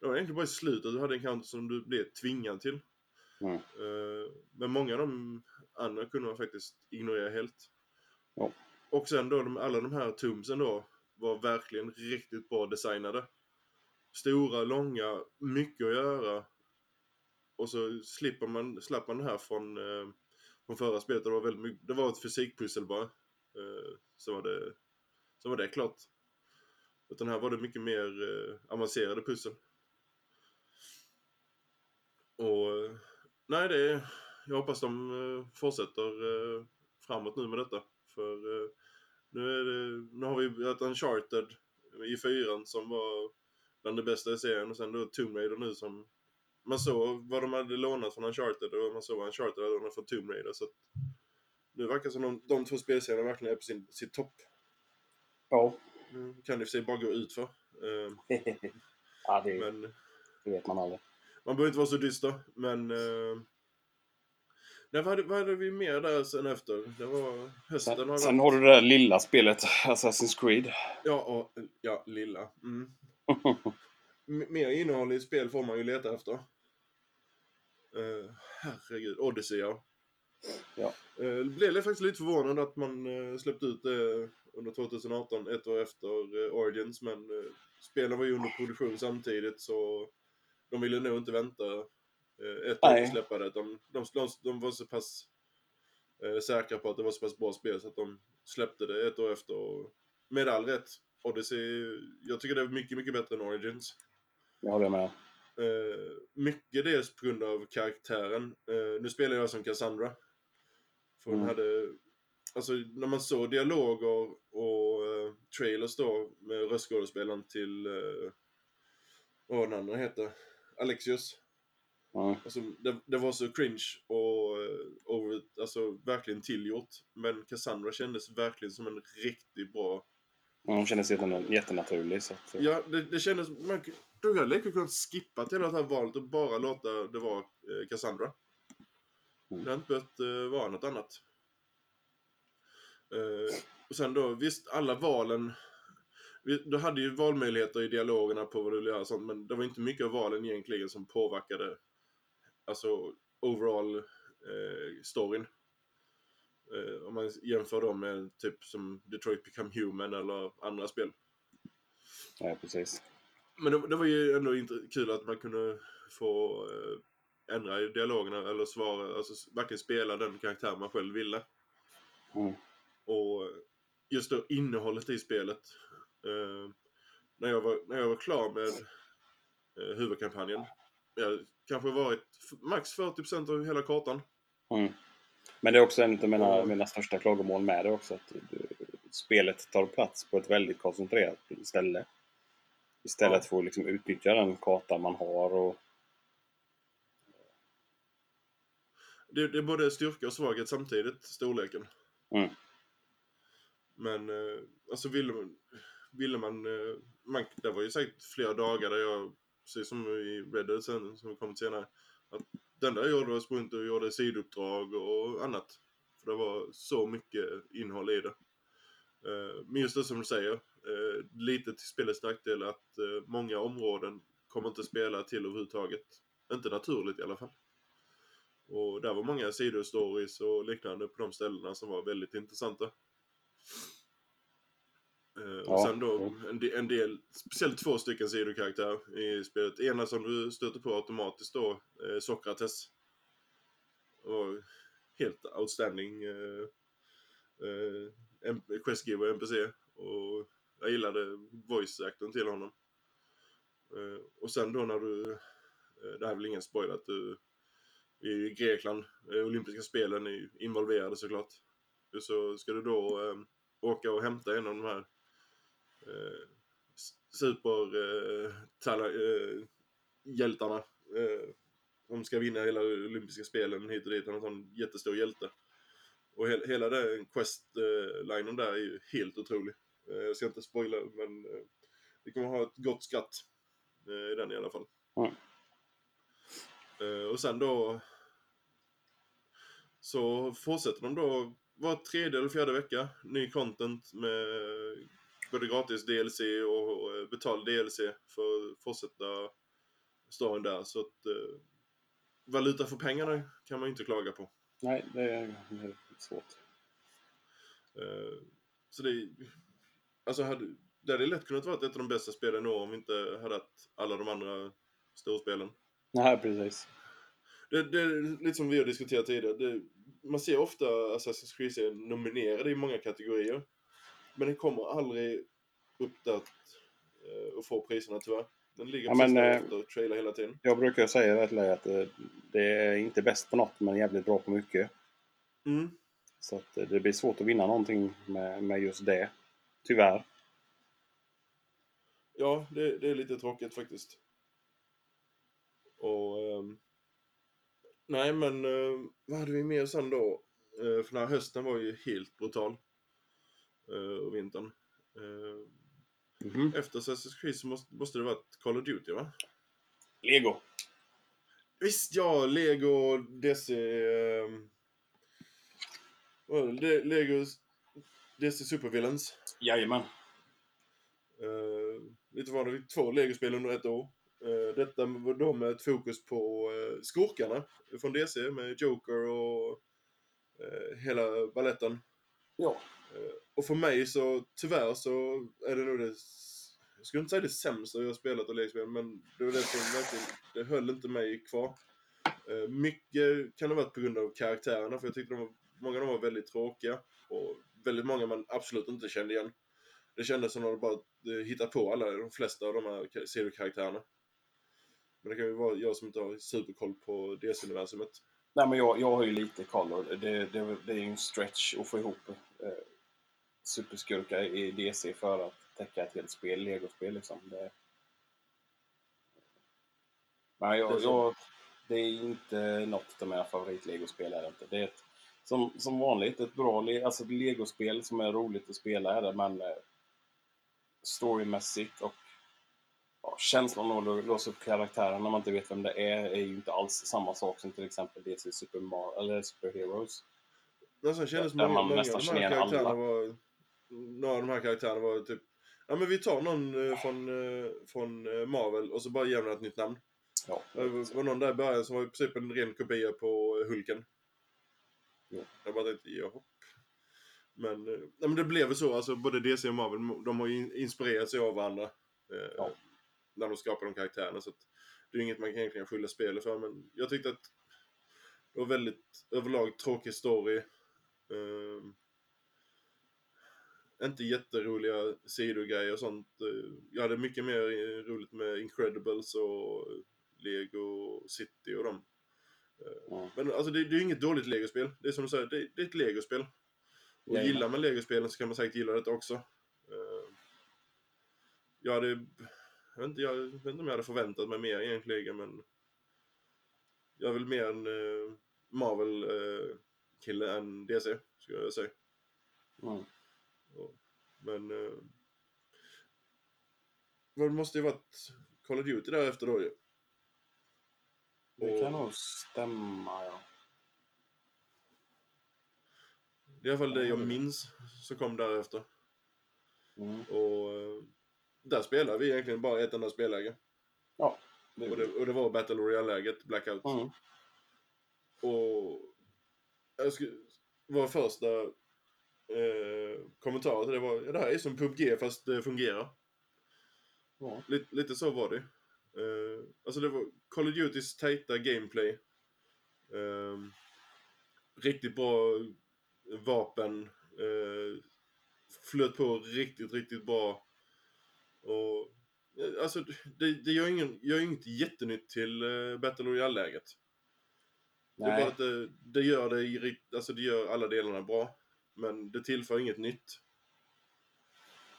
det var egentligen bara i slutet du hade encounters som du blev tvingad till. Mm. Eh, men många av de andra kunde man faktiskt ignorera helt. Ja. Och sen då, de, alla de här tombsen då var verkligen riktigt bra designade. Stora, långa, mycket att göra. Och så slipper man, slapp man det här från, eh, från förra spelet. Det var, väldigt mycket, det var ett fysikpussel bara. Eh, så, var det, så var det klart. Utan här var det mycket mer eh, avancerade pussel. Och eh, nej, det är, jag hoppas de eh, fortsätter eh, framåt nu med detta. För eh, nu, det, nu har vi ett Uncharted i fyran som var bland det bästa i serien och sen då Tomb Raider nu som man såg vad de hade lånat från Uncharted och man såg vad Uncharted hade lånat från Tomb Raider. Så att nu verkar det som de, de två spelserierna verkligen är på sin, sin topp. Ja. Nu kan det i och för sig bara gå ut för. Ja, det, men det vet man aldrig. Man behöver inte vara så dyster, men... Eh... Nej, vad, hade, vad hade vi mer där sen efter? Det var hösten har Sen, varit... sen har du det där lilla spelet, Assassin's Creed. Ja, och, ja, lilla. Mm. Mer innehåll i spel får man ju leta efter. Eh, herregud, Odyssey ja. Ja. Eh, blev faktiskt lite förvånad att man eh, släppte ut det under 2018, ett år efter eh, Origins, men eh, spelen var ju under produktion samtidigt så de ville nog inte vänta eh, ett år Nej. och släppa det. De, de, de, de var så pass eh, säkra på att det var så pass bra spel så att de släppte det ett år efter. Och med all rätt. Odyssey, jag tycker det är mycket, mycket bättre än Origins. Jag håller med. Eh, mycket dels på grund av karaktären. Eh, nu spelar jag som Cassandra. För hon Mm. hade, alltså när man såg dialoger och eh, trailers då med röstskådespelaren till, eh, vad den andra heter, Alexius. Ja. Alltså, det, det var så cringe och eh, over, alltså, verkligen tillgjort. Men Cassandra kändes verkligen som en riktigt bra... Hon kändes jätten- jättenaturlig. Så att, Ja, det, det kändes... Man, du hade lika kunnat skippa hela det här valet och bara låta det vara eh, Cassandra. Mm. Det hade inte behövt eh, vara något annat. Eh, och sen då, visst, alla valen... Du hade ju valmöjligheter i dialogerna på vad du ville göra och sånt, men det var inte mycket av valen egentligen som påverkade alltså overall eh, storyn. Eh, om man jämför dem med typ som Detroit Become Human eller andra spel. ja, precis. Men det, det var ju ändå inte kul att man kunde få eh, ändra i dialogerna eller svara, alltså verkligen spela den karaktär man själv ville. Mm. Och just då innehållet i spelet. Eh, när, jag var, när jag var klar med eh, huvudkampanjen. Jag kanske varit max 40% av hela kartan. Mm. Men det är också en av mina, mina största klagomål med det också. Att du, spelet tar plats på ett väldigt koncentrerat ställe. Istället Ja. för att liksom utnyttja den karta man har. Och, Det, det är både styrka och svaghet samtidigt, storleken. Mm. Men eh, alltså ville man, ville man, eh, man... Det var ju säkert flera dagar där jag, precis som i Red Dead sen, som kom senare, att den där jag gjorde var sprungit och gjorde sidouppdrag och annat. För det var så mycket innehåll i det. Eh, men just det som du säger, eh, lite till spelets nackdel att många områden kommer inte spela till överhuvudtaget. Inte naturligt i alla fall. Och där var många sidostories och liknande på de ställena som var väldigt intressanta. Eh, och Ja, sen då en del, en del, speciellt två stycken sidokaraktärer i spelet. Ena som du stöter på automatiskt då, eh, Sokrates. Och helt outstanding eh, eh, questgiver NPC. Och jag gillade voice-acten till honom. Eh, och sen då när du, eh, det här är väl ingen spoiler att du i Grekland, olympiska spelen är involverade såklart. Så ska du då åka och hämta en av de här eh, s- super eh, eh. Eh, som ska vinna hela olympiska spelen hit och dit. Han är en sån jättestor hjälte. Och he hela den quest-linen där är ju helt otrolig. Eh, jag ska inte spoila men eh, vi kommer ha ett gott skratt eh, i den i alla fall. Mm. Och sen då så fortsätter de då var tredje eller fjärde vecka ny content med både gratis DLC och och, eh, betald DLC för att fortsätta storyn där. Så att eh, valuta för pengarna kan man ju inte klaga på. nej, det är, svårt. Eh, så det alltså hade, det hade lätt kunnat vara ett av de bästa spelen i år om vi inte hade haft alla de andra storspelen. Nej, precis. Det, det är lite som vi har diskuterat tidigare. Det, man ser ofta Assassin's Creed-serien nominerade i många kategorier. Men den kommer aldrig upp där eh, och får priserna tyvärr. Den ligger Ja, precis men, eh, efter och trailar hela tiden. Jag brukar säga det till dig att eh, det är inte bäst på något, men jävligt bra på mycket. Mm. Så att det blir svårt att vinna någonting med, med just det. Tyvärr. Ja, det, det är lite tråkigt faktiskt. Och... ehm, nej, men eh, vad hade vi mer sen då? Eh, för den här hösten var ju helt brutal. Eh, och vintern. Eh, Mhm. efter Assassin's Creed så måste, måste det varit Call of Duty, va? Lego. Visst, ja, Lego, DC... vad var det? Le- Lego DC Supervillains. Jajamän. Uh, lite var det två Lego-spel under ett år. Eh, detta var då med ett fokus på uh, skurkarna från DC med Joker och eh, hela balletten. Ja. Eh, och för mig så, tyvärr så är det nog det, jag skulle inte säga det sämsta jag har spelat av Lego-spel, men det var det som verkligen, det höll inte mig kvar. Eh, mycket kan det ha varit på grund av karaktärerna, för jag tyckte de var, många av dem var väldigt tråkiga. Och väldigt många man absolut inte kände igen. Det kändes som att de bara hittat hittade på alla, de flesta av de här seriekaraktärerna. Men det kan ju vara jag som inte har superkoll på DC-universumet. Nej, men jag, jag har ju lite koll och det, det, det är ju en stretch att få ihop eh, superskurkar i DC för att täcka ett helt spel, legospel liksom. Det... Men Det är jag, jag, det är inte något av mina favorit-legospel. Är det inte. Det är ett, som, som vanligt ett bra le alltså ett legospel som är roligt att spela, är det, men eh, storymässigt och ja, känslan av att låsa upp karaktären när man inte vet vem det är, är ju inte alls samma sak som till exempel DC Super Mario, eller Super Heroes. Men sen kändes Där många, man nästan känner igen alla. var... Några av de här karaktärerna var typ... Ja men vi tar någon eh, från, eh, från eh, Marvel och så bara ger den ett nytt namn. Ja, Det var någon där i början som var i princip en ren kopia på Hulken. Ja. Jag bara tänkte, jaha. Men, nej, men det blev väl så, alltså både DC och Marvel, de har ju in- inspirerat sig av varandra. Eh, Ja. När de skapar de karaktärerna. Så det är inget man kan egentligen skylla spelet för. Men jag tyckte att det var väldigt överlag tråkig story. Eh, inte jätteroliga sidogrejer och sånt. Eh, Jag hade mycket mer eh, roligt med Incredibles och Lego City och dem. ja. Men alltså det, det är ju inget dåligt legospel. Det är som du säger, det, det är ett legospel. Och Jajamän. gillar man legospelen så kan man säkert gilla detta också. Jag hade... Jag vet, inte, jag vet inte om jag hade förväntat mig mer egentligen, men... Jag är väl mer en Marvel-kille än DC, skulle jag säga. Mm. Och- Men... Eh, det måste ju varit Call of Duty därefter då ju. Det kan nog stämma, ja. Det är i alla fall det Ja, jag minns som kom därefter. Mm. Och eh, där spelade vi egentligen bara ett enda spelläge. Ja, det Och det, och det var Battle Royale-läget, Blackout. Mm. Och jag skulle, vår första eh, kommentar till det var ja, det här är som PubG fast det fungerar. Ja. Lite, lite så var det. Eh, alltså det var Call of Dutys tajta gameplay. Eh, riktigt bra vapen. Eh, flöt på riktigt, riktigt bra. Och eh, alltså det, det gör, ingen, gör inget jättenytt till eh, Battle Royale-läget. Det är bara att det, det gör det, alltså det gör alla delarna bra. Men det tillför inget nytt.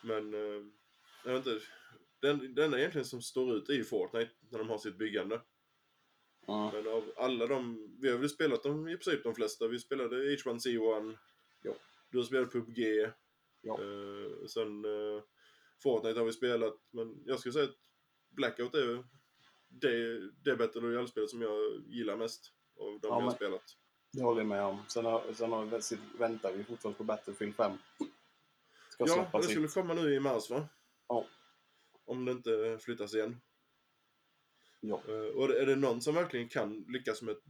Men, eh, jag vet inte. Den, den egentligen som står ut är ju Fortnite när de har sitt byggande. mm. Men av alla de, vi har väl spelat dem i princip de flesta. Vi spelade H1Z1. Jo. Du har spelat PubG. Ja. Eh, sen eh, Fortnite har vi spelat. Men jag skulle säga att Blackout är det, det Battle Royale-spelet som jag gillar mest. Av de Ja, jag har spelat. Det håller jag med om. Sen, har, sen har, vi- väntar vi fortfarande på Battlefield 5. Ska Ja, det sitt. skulle komma nu i mars va? Ja. Om det inte flyttas igen. Ja. Eh, och är det någon som verkligen kan lyckas med ett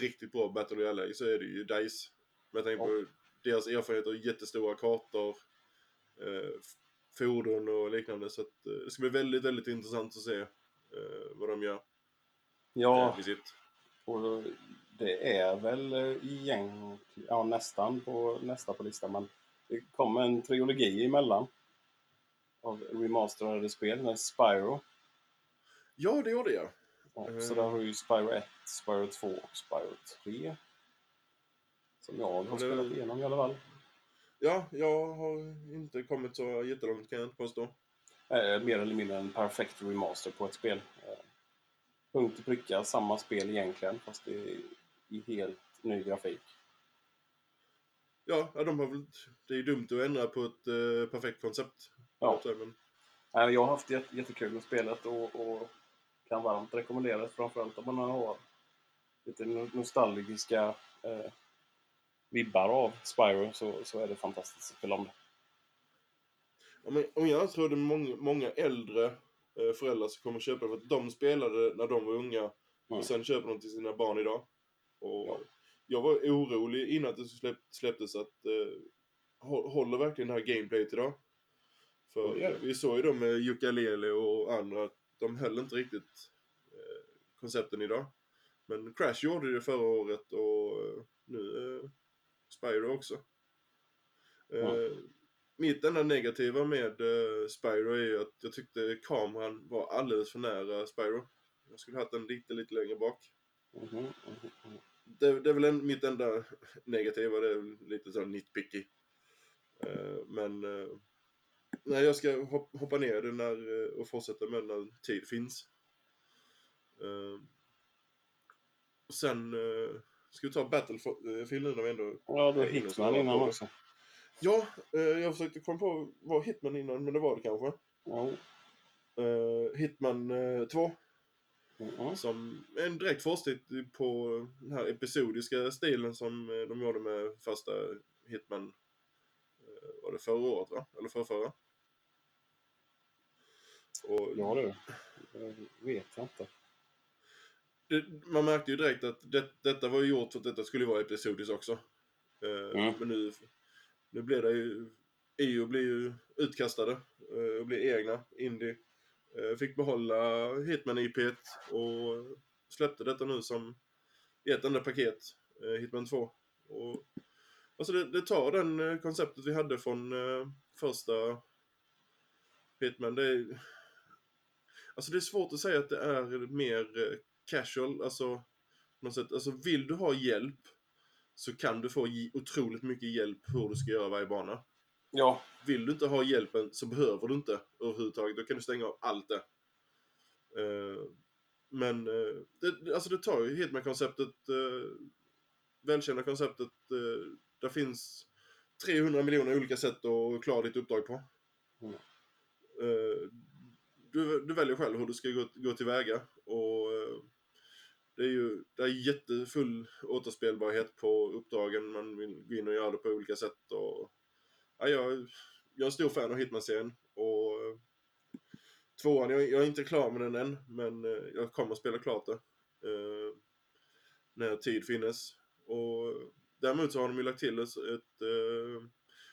riktigt bra Battle Royale så är det ju DICE. Men jag tänker på deras erfarenheter jättestora kartor, eh, fordon och liknande. Så att, eh, det ska bli väldigt, väldigt intressant att se eh, vad de gör Ja, eh, sitt. och det är väl eh, igen, ja, nästan på nästa på listan. Men det kommer en trilogi emellan. Av remasterade spel med Spyro. Ja, det gjorde jag. Ja, Mm. Så där har ju Spyro 1, Spyro 2 och Spyro 3. Som jag har det- spelat igenom i alla fall. Ja, jag har inte kommit så jättelångt kan jag inte påstå. Eh, mer eller mindre en perfekt remaster på ett spel. Eh, punkt och pricka, samma spel egentligen, fast det i helt ny grafik. Ja, de har väl... Det är ju dumt att ändra på ett eh, perfekt koncept. Ja. Men, jag har haft jätte, jättekul med spelet och, och kan varmt rekommendera det, framförallt om man har lite no- nostalgiska eh, vibbar av Spyro så, så är det fantastiskt att spela om det. Om jag tror det är många, många äldre eh, föräldrar som kommer köpa det för att de spelade när de var unga Mm. och sen köper de till sina barn idag. Och Ja. Jag var orolig innan det släpp, släpptes att eh, hå- håller verkligen det här gameplayet idag? Ja, För det. vi såg ju dem med Yooka-Laylee och andra att de höll inte riktigt eh, koncepten idag. Men Crash gjorde det förra året och eh, nu eh, Spyro också. Eh, Ja. Mitt enda negativa med eh, Spyro är ju att jag tyckte kameran var alldeles för nära Spyro. Jag skulle haft den lite, lite längre bak. Mhm, mhm, mhm. Det, det är väl en, mitt enda negativa, det är lite så nitpicky. Eh, men eh, nej, jag ska hop, hoppa ner det när, eh, och fortsätta med när tid finns. Och sen ska vi ta Battlefield nu när vi ändå... Ja, du är och Hitman innan också. Ja, jag försökte komma på, var Hitman innan, men det var det kanske. Ja. Hitman eh, 2, Mm. som en direkt forskning på den här episodiska stilen som eh, de gjorde med första Hitman, eh, var det förra året va? Eller förra, förra? Och Ja du. Det vet jag inte. det, man märkte ju direkt att det, detta var ju gjort för att detta skulle vara episodiskt också. Eh, Mm. Men nu, nu blir det ju... EU blir ju utkastade och blir egna, indie. Eh, fick behålla Hitman-IP och släppte detta nu som i ett enda paket, eh, Hitman 2. Och, alltså det, det tar den eh, konceptet vi hade från första Hitman. Det är, alltså det är svårt att säga att det är mer casual, alltså något sätt. Alltså vill du ha hjälp så kan du få otroligt mycket hjälp hur du ska göra varje bana. Ja. Vill du inte ha hjälpen så behöver du inte överhuvudtaget. Då kan du stänga av allt det. Eh, men eh, det, alltså det tar ju helt med konceptet, uh, välkända konceptet. Uh, där finns 300 miljoner olika sätt att klara ditt uppdrag på. Mm. Eh, du, du väljer själv hur du ska gå, gå tillväga. Och eh, det är ju det är jättefull återspelbarhet på uppdragen. Man vill gå in och göra det på olika sätt. Och, ja, jag, jag är en stor fan av Hitman-serien. Och eh, tvåan, jag, jag är inte klar med den än. Men eh, jag kommer att spela klart det. Eh, när tid finnes. Och däremot så har de ju lagt till ett, ett eh,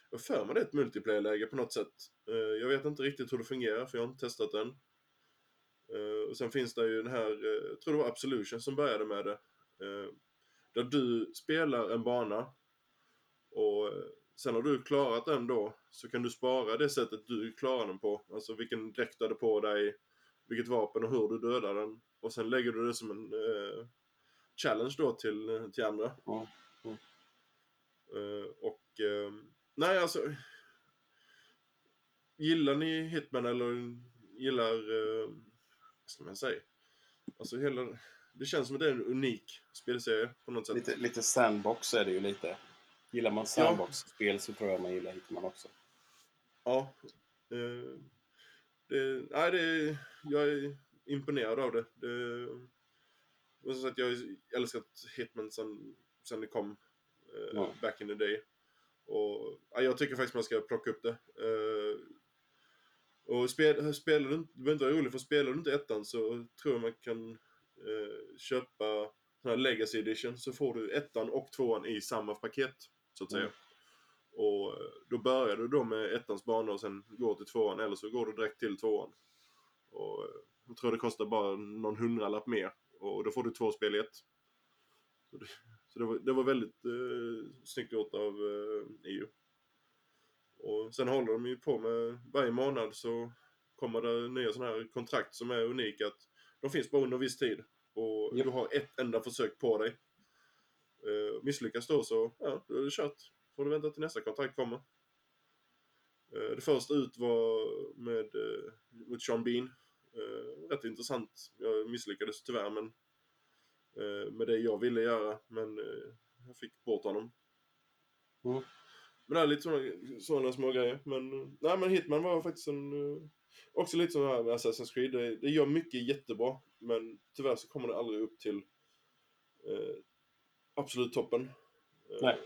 jag har för mig det är ett multiplayer-läge på något sätt. Eh, jag vet inte riktigt hur det fungerar för jag har inte testat den. Eh, och sen finns det ju den här, eh, jag tror det var Absolution som började med det. Där du spelar en bana och sen har du klarat den då så kan du spara det sättet du klarar den på. Alltså vilken dräkt du hade på dig, vilket vapen och hur du dödar den. Och sen lägger du det som en eh, challenge då till, till andra. Ja. Eh, och eh, nej alltså. Gillar ni Hitman eller gillar, eh, vad ska man säga? Alltså hela, det känns som att det är en unik spelserie på något sätt. Lite, lite sandbox är det ju lite. Gillar man sandbox-spel så tror jag man gillar Hitman också. Ja. Eh, det, nej, det, jag är imponerad av det. det och som sagt, jag har älskat Hitman sen, sen det kom. eh, Ja. Back in the day. Och ja, jag tycker faktiskt man ska plocka upp det. Eh, och spel, spelar du inte, du behöver inte vara orolig för spelar du inte ettan så tror jag man kan eh, köpa sån här Legacy Edition så får du ettan och tvåan i samma paket. Så att säga. Och eh, då börjar du då med ettans bana och sen går till tvåan eller så går du direkt till tvåan. Och eh, jag tror det kostar bara någon hundralapp mer. Och då får du två spel i ett. Så det, så det, var, det var väldigt eh, snyggt gjort av eh, EU. Och sen håller de ju på med, varje månad så kommer det nya sådana här kontrakt som är unika. Att de finns bara under viss tid. Och Japp. du har ett enda försök på dig. Eh, misslyckas då så, ja, då är det kört. Får du vänta till nästa kontrakt kommer. Eh, det första ut var med eh, mot Sean Bean. Eh, rätt intressant. Jag misslyckades tyvärr men eh, med det jag ville göra. Men eh, jag fick bort honom. Mm. Men det är lite sådana, sådana små grejer. Men, eh, nej, men Hitman var faktiskt en... eh, Också lite som här med Assassin's Creed. Det, det gör mycket jättebra. Men tyvärr så kommer det aldrig upp till eh, absolut toppen. Eh, Nej.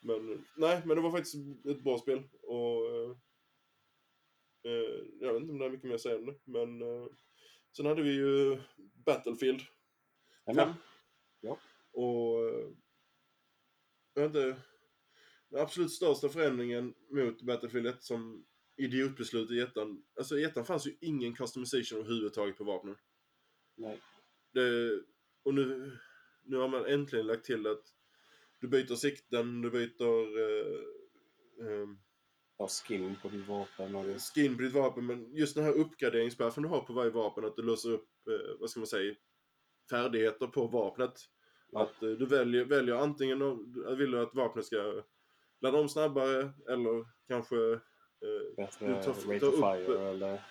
Men nej, men det var faktiskt ett bra spel. Och eh, eh, jag vet inte om det är mycket mer att säga om det. Men eh, sen hade vi ju Battlefield Jajamän. 5. Ja. Och eh, jag vet inte. Den absolut största förändringen mot Battlefield 1 som idiotbeslut i ettan. Alltså i ettan fanns ju ingen customization överhuvudtaget på vapnen. Nej. Det, och nu, nu har man äntligen lagt till att du byter sikten, du byter eh, eh, Ja, skin på ditt vapen och det. skin på ditt vapen. Men just den här uppgraderingsbuffen du har på varje vapen, att du låser upp, eh, vad ska man säga, färdigheter på vapnet. Ja. Att eh, du väljer, väljer antingen vill du att vapnet ska ladda om snabbare eller kanske eh, Bättre Du tar- rate tar of upp- eller...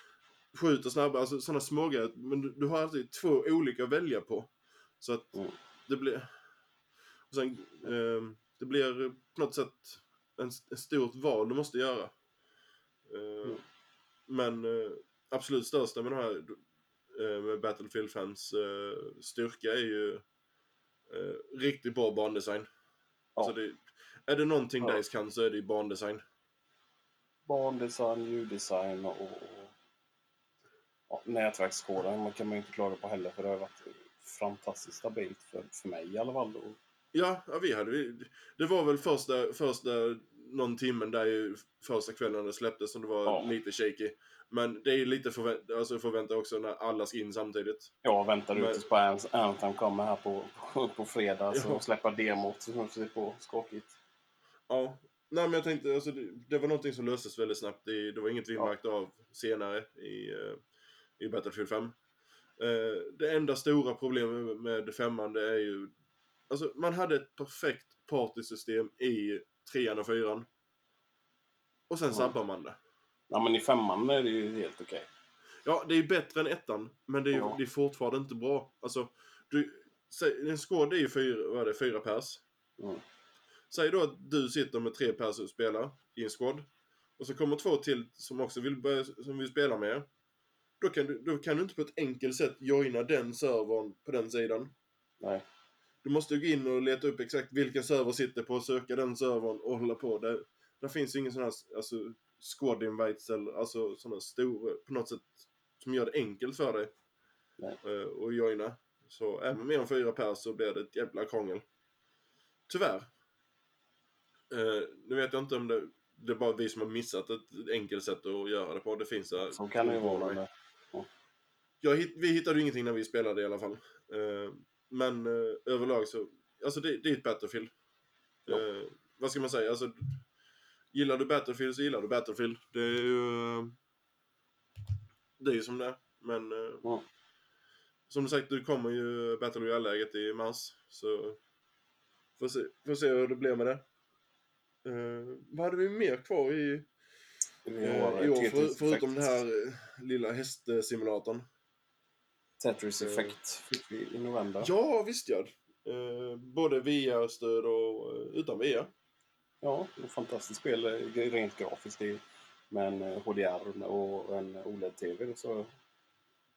skjuter snabbare, alltså sådana smågrejer. Men du, du har alltid två olika att välja på. Så att Mm. Det blir... Och sen, eh, det blir på något sätt en, ett stort val du måste göra. Eh, Mm. Men eh, absolut största med de här eh, med Battlefield-fans eh, styrka är ju eh, riktigt bra bandesign. Ja. Alltså det, är det någonting Ja. DICE kan så är det ju bandesign. Bandesign, ljuddesign och, och ja, nätverkskoden man kan man ju inte klaga på heller för det har varit fantastiskt stabilt för, för mig i alla fall. Och, Ja, ja vi hade vi, Det var väl första, första någon timmen där ju första kvällen det släpptes som det var Ja. lite shaky. Men det är lite förvä- alltså förväntat också när alla ska in samtidigt. jag väntade Men- ut tills bara Anthem kommer här på, på, på fredag Ja. släppa demot så ser på skakigt. Ja. Nej men jag tänkte, alltså, det, det var någonting som löstes väldigt snabbt. Det, det var inget vi Ja. märkte av senare i, eh, i Battlefield 5. Eh, det enda stora problemet med, femman det är ju... Alltså man hade ett perfekt partysystem i trean och fyran. Och sen Ja. sabbar man det. Ja men i femman är det ju helt okej. Ja, det är bättre än ettan, men det är, Ja. det är fortfarande inte bra. Alltså, du, säg, en squad är ju fyra, vad är det, fyra pers. Mm. Säg då att du sitter med tre pers och spelar i en squad. Och så kommer två till som också vill, börja, som vill spela med er. Då kan, du, då kan du inte på ett enkelt sätt joina den servern på den sidan. Nej. Du måste gå in och leta upp exakt vilken server sitter på, söka den servern och hålla på. Där, där finns ju ingen sån här alltså, squad invites eller alltså sådana stora, på något sätt, som gör det enkelt för dig Nej. eh, att joina. Så även med än fyra pers så blir det ett jävla krångel. Tyvärr. Eh, nu vet jag inte om det, det är bara vi som har missat ett enkelt sätt att göra det på. Det finns. Så kan det ju vara. Jag, vi hittade ju ingenting när vi spelade i alla fall. Eh, men eh, överlag så, alltså det, det är ett Battlefield. Ja. Eh, vad ska man säga? Alltså, gillar du Battlefield så gillar du Battlefield. Det är ju... det är ju som det är. Men Ja. som sagt, du kommer ju Battle Royale-läget i mars. Så får se, får se hur det blir med det. Eh, vad hade vi mer kvar i, har i år för, förutom den här lilla hästsimulatorn? Tetris Eh. Effect fick vi i november. Ja, visst ja. Eh, både VR-stöd och eh, utan VR. Ja, ett fantastiskt spel rent grafiskt. Med en HDR och en OLED-TV så,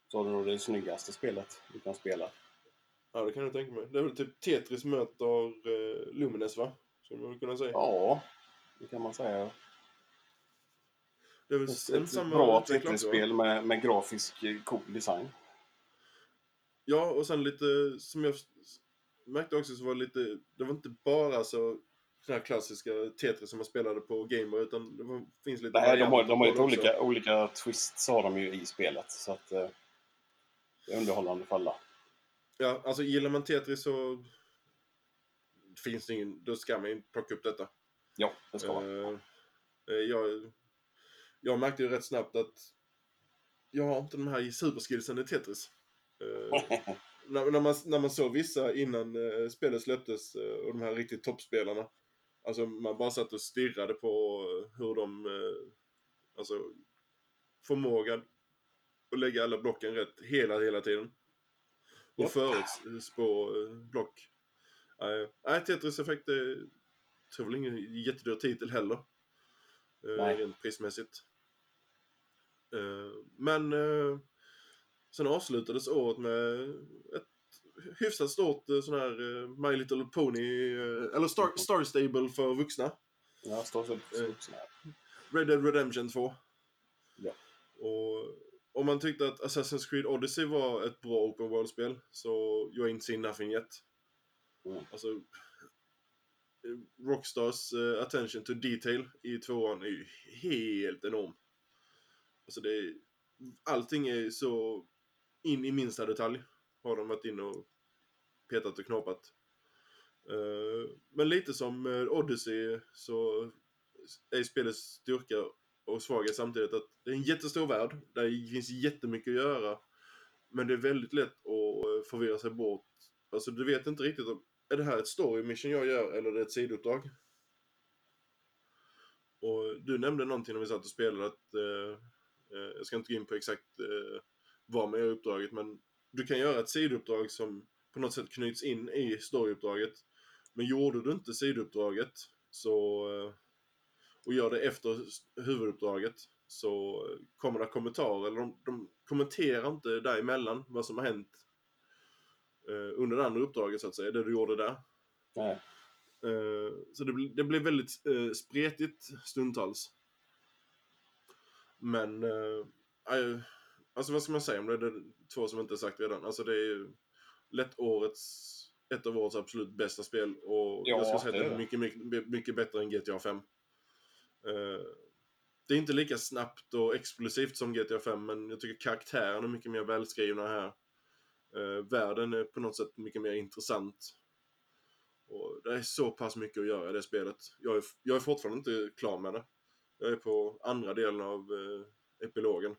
så har du nog det snyggaste spelet du kan spela. Ja, det kan jag tänka mig. Det är väl typ Tetris möter eh, Lumines va? Skulle man kunna säga. Ja, det kan man säga. det är väl Ett, ett bra va? Tetris-spel med, med grafisk cool design. Ja, och sen lite som jag märkte också så var det lite, det var inte bara så den här klassiska Tetris som man spelade på Gamer utan det var, finns lite Nej, de har, de har lite olika, olika twists har de ju i spelet. Så att eh, det är underhållande för alla. Ja, alltså gillar man Tetris så finns det ingen, då ska man ju plocka upp detta. Ja, det ska vara. Eh, eh, jag, jag märkte ju rätt snabbt att jag har inte de här superskillsen i Tetris. Eh, när, när, man, när man såg vissa innan eh, spelet släpptes eh, och de här riktigt toppspelarna. Alltså man bara satt och stirrade på eh, hur de, eh, alltså förmågan att lägga alla blocken rätt hela, hela tiden. Och Japp. förutspå block. Nej, Nej, Tetris Effect är, tror väl ingen jättedyr titel heller. Nej. rent prismässigt. Men sen avslutades året med ett hyfsat stort eh, sån här eh, My Little Pony, eh, eller Star, Star Stable för vuxna. Ja, så, så Eh. vuxna. Red Dead Redemption 2. Ja. Och om man tyckte att Assassin's Creed Odyssey var ett bra Open World-spel så you ain't seen nothing yet. Mm. Alltså, Rockstars attention to detail i tvåan är ju helt enorm. Alltså det är, allting är så in i minsta detalj har de varit inne och petat och knåpat. Eh, men lite som eh, Odyssey så är spelets styrka och svaghet samtidigt att det är en jättestor värld. Där det finns jättemycket att göra. Men det är väldigt lätt att eh, förvirra sig bort. Alltså du vet inte riktigt om, är det här ett story mission jag gör eller är det ett sidouppdrag? Och du nämnde någonting när vi satt och spelade att, eh, jag ska inte gå in på exakt eh, man gör i uppdraget, men du kan göra ett sidouppdrag som på något sätt knyts in i storyuppdraget. Men gjorde du inte sidouppdraget så, eh, och gör det efter huvuduppdraget så kommer det kommentarer, eller de, de kommenterar inte däremellan vad som har hänt eh, under det andra uppdraget så att säga, det du gjorde där. Nej. Eh, så det, det blir väldigt eh, spretigt stundtals. Men, eh, alltså vad ska man säga om det? Det är två som inte sagt redan. Alltså det är ju lätt årets, ett av årets absolut bästa spel. Och Ja, jag skulle säga att det är mycket, mycket, mycket bättre än GTA 5. Eh, det är inte lika snabbt och explosivt som GTA 5, men jag tycker karaktärerna är mycket mer välskrivna här. Eh, världen är på något sätt mycket mer intressant. Och det är så pass mycket att göra i det spelet. Jag är, jag är fortfarande inte klar med det. Jag är på andra delen av eh, epilogen.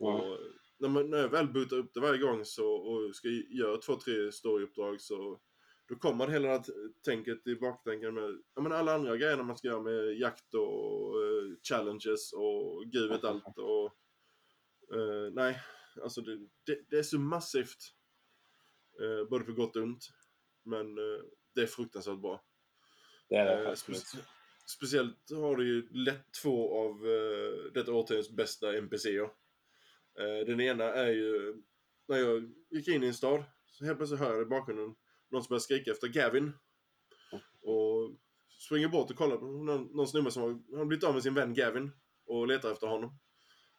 Och när, man, när jag väl bootar upp det varje gång så, och ska göra två, tre storyuppdrag så då kommer det hela det här tänket i baktänken med ja, men alla andra grejerna man ska göra med jakt och eh, challenges och gud vet allt. Och, eh, nej, alltså det, det, det är så massivt. Eh, både på gott och ont. Men eh, det är fruktansvärt bra. Det är det specie- speciellt har du ju lätt två av uh, detta årtiondets bästa NPCer. Eh, den ena är ju, när jag gick in i en stad, så helt plötsligt hör jag i bakgrunden någon som börjar skrika efter Gavin. Och springer bort och kollar på någon, någon snubbe som har, har blivit av med sin vän Gavin och letar efter honom.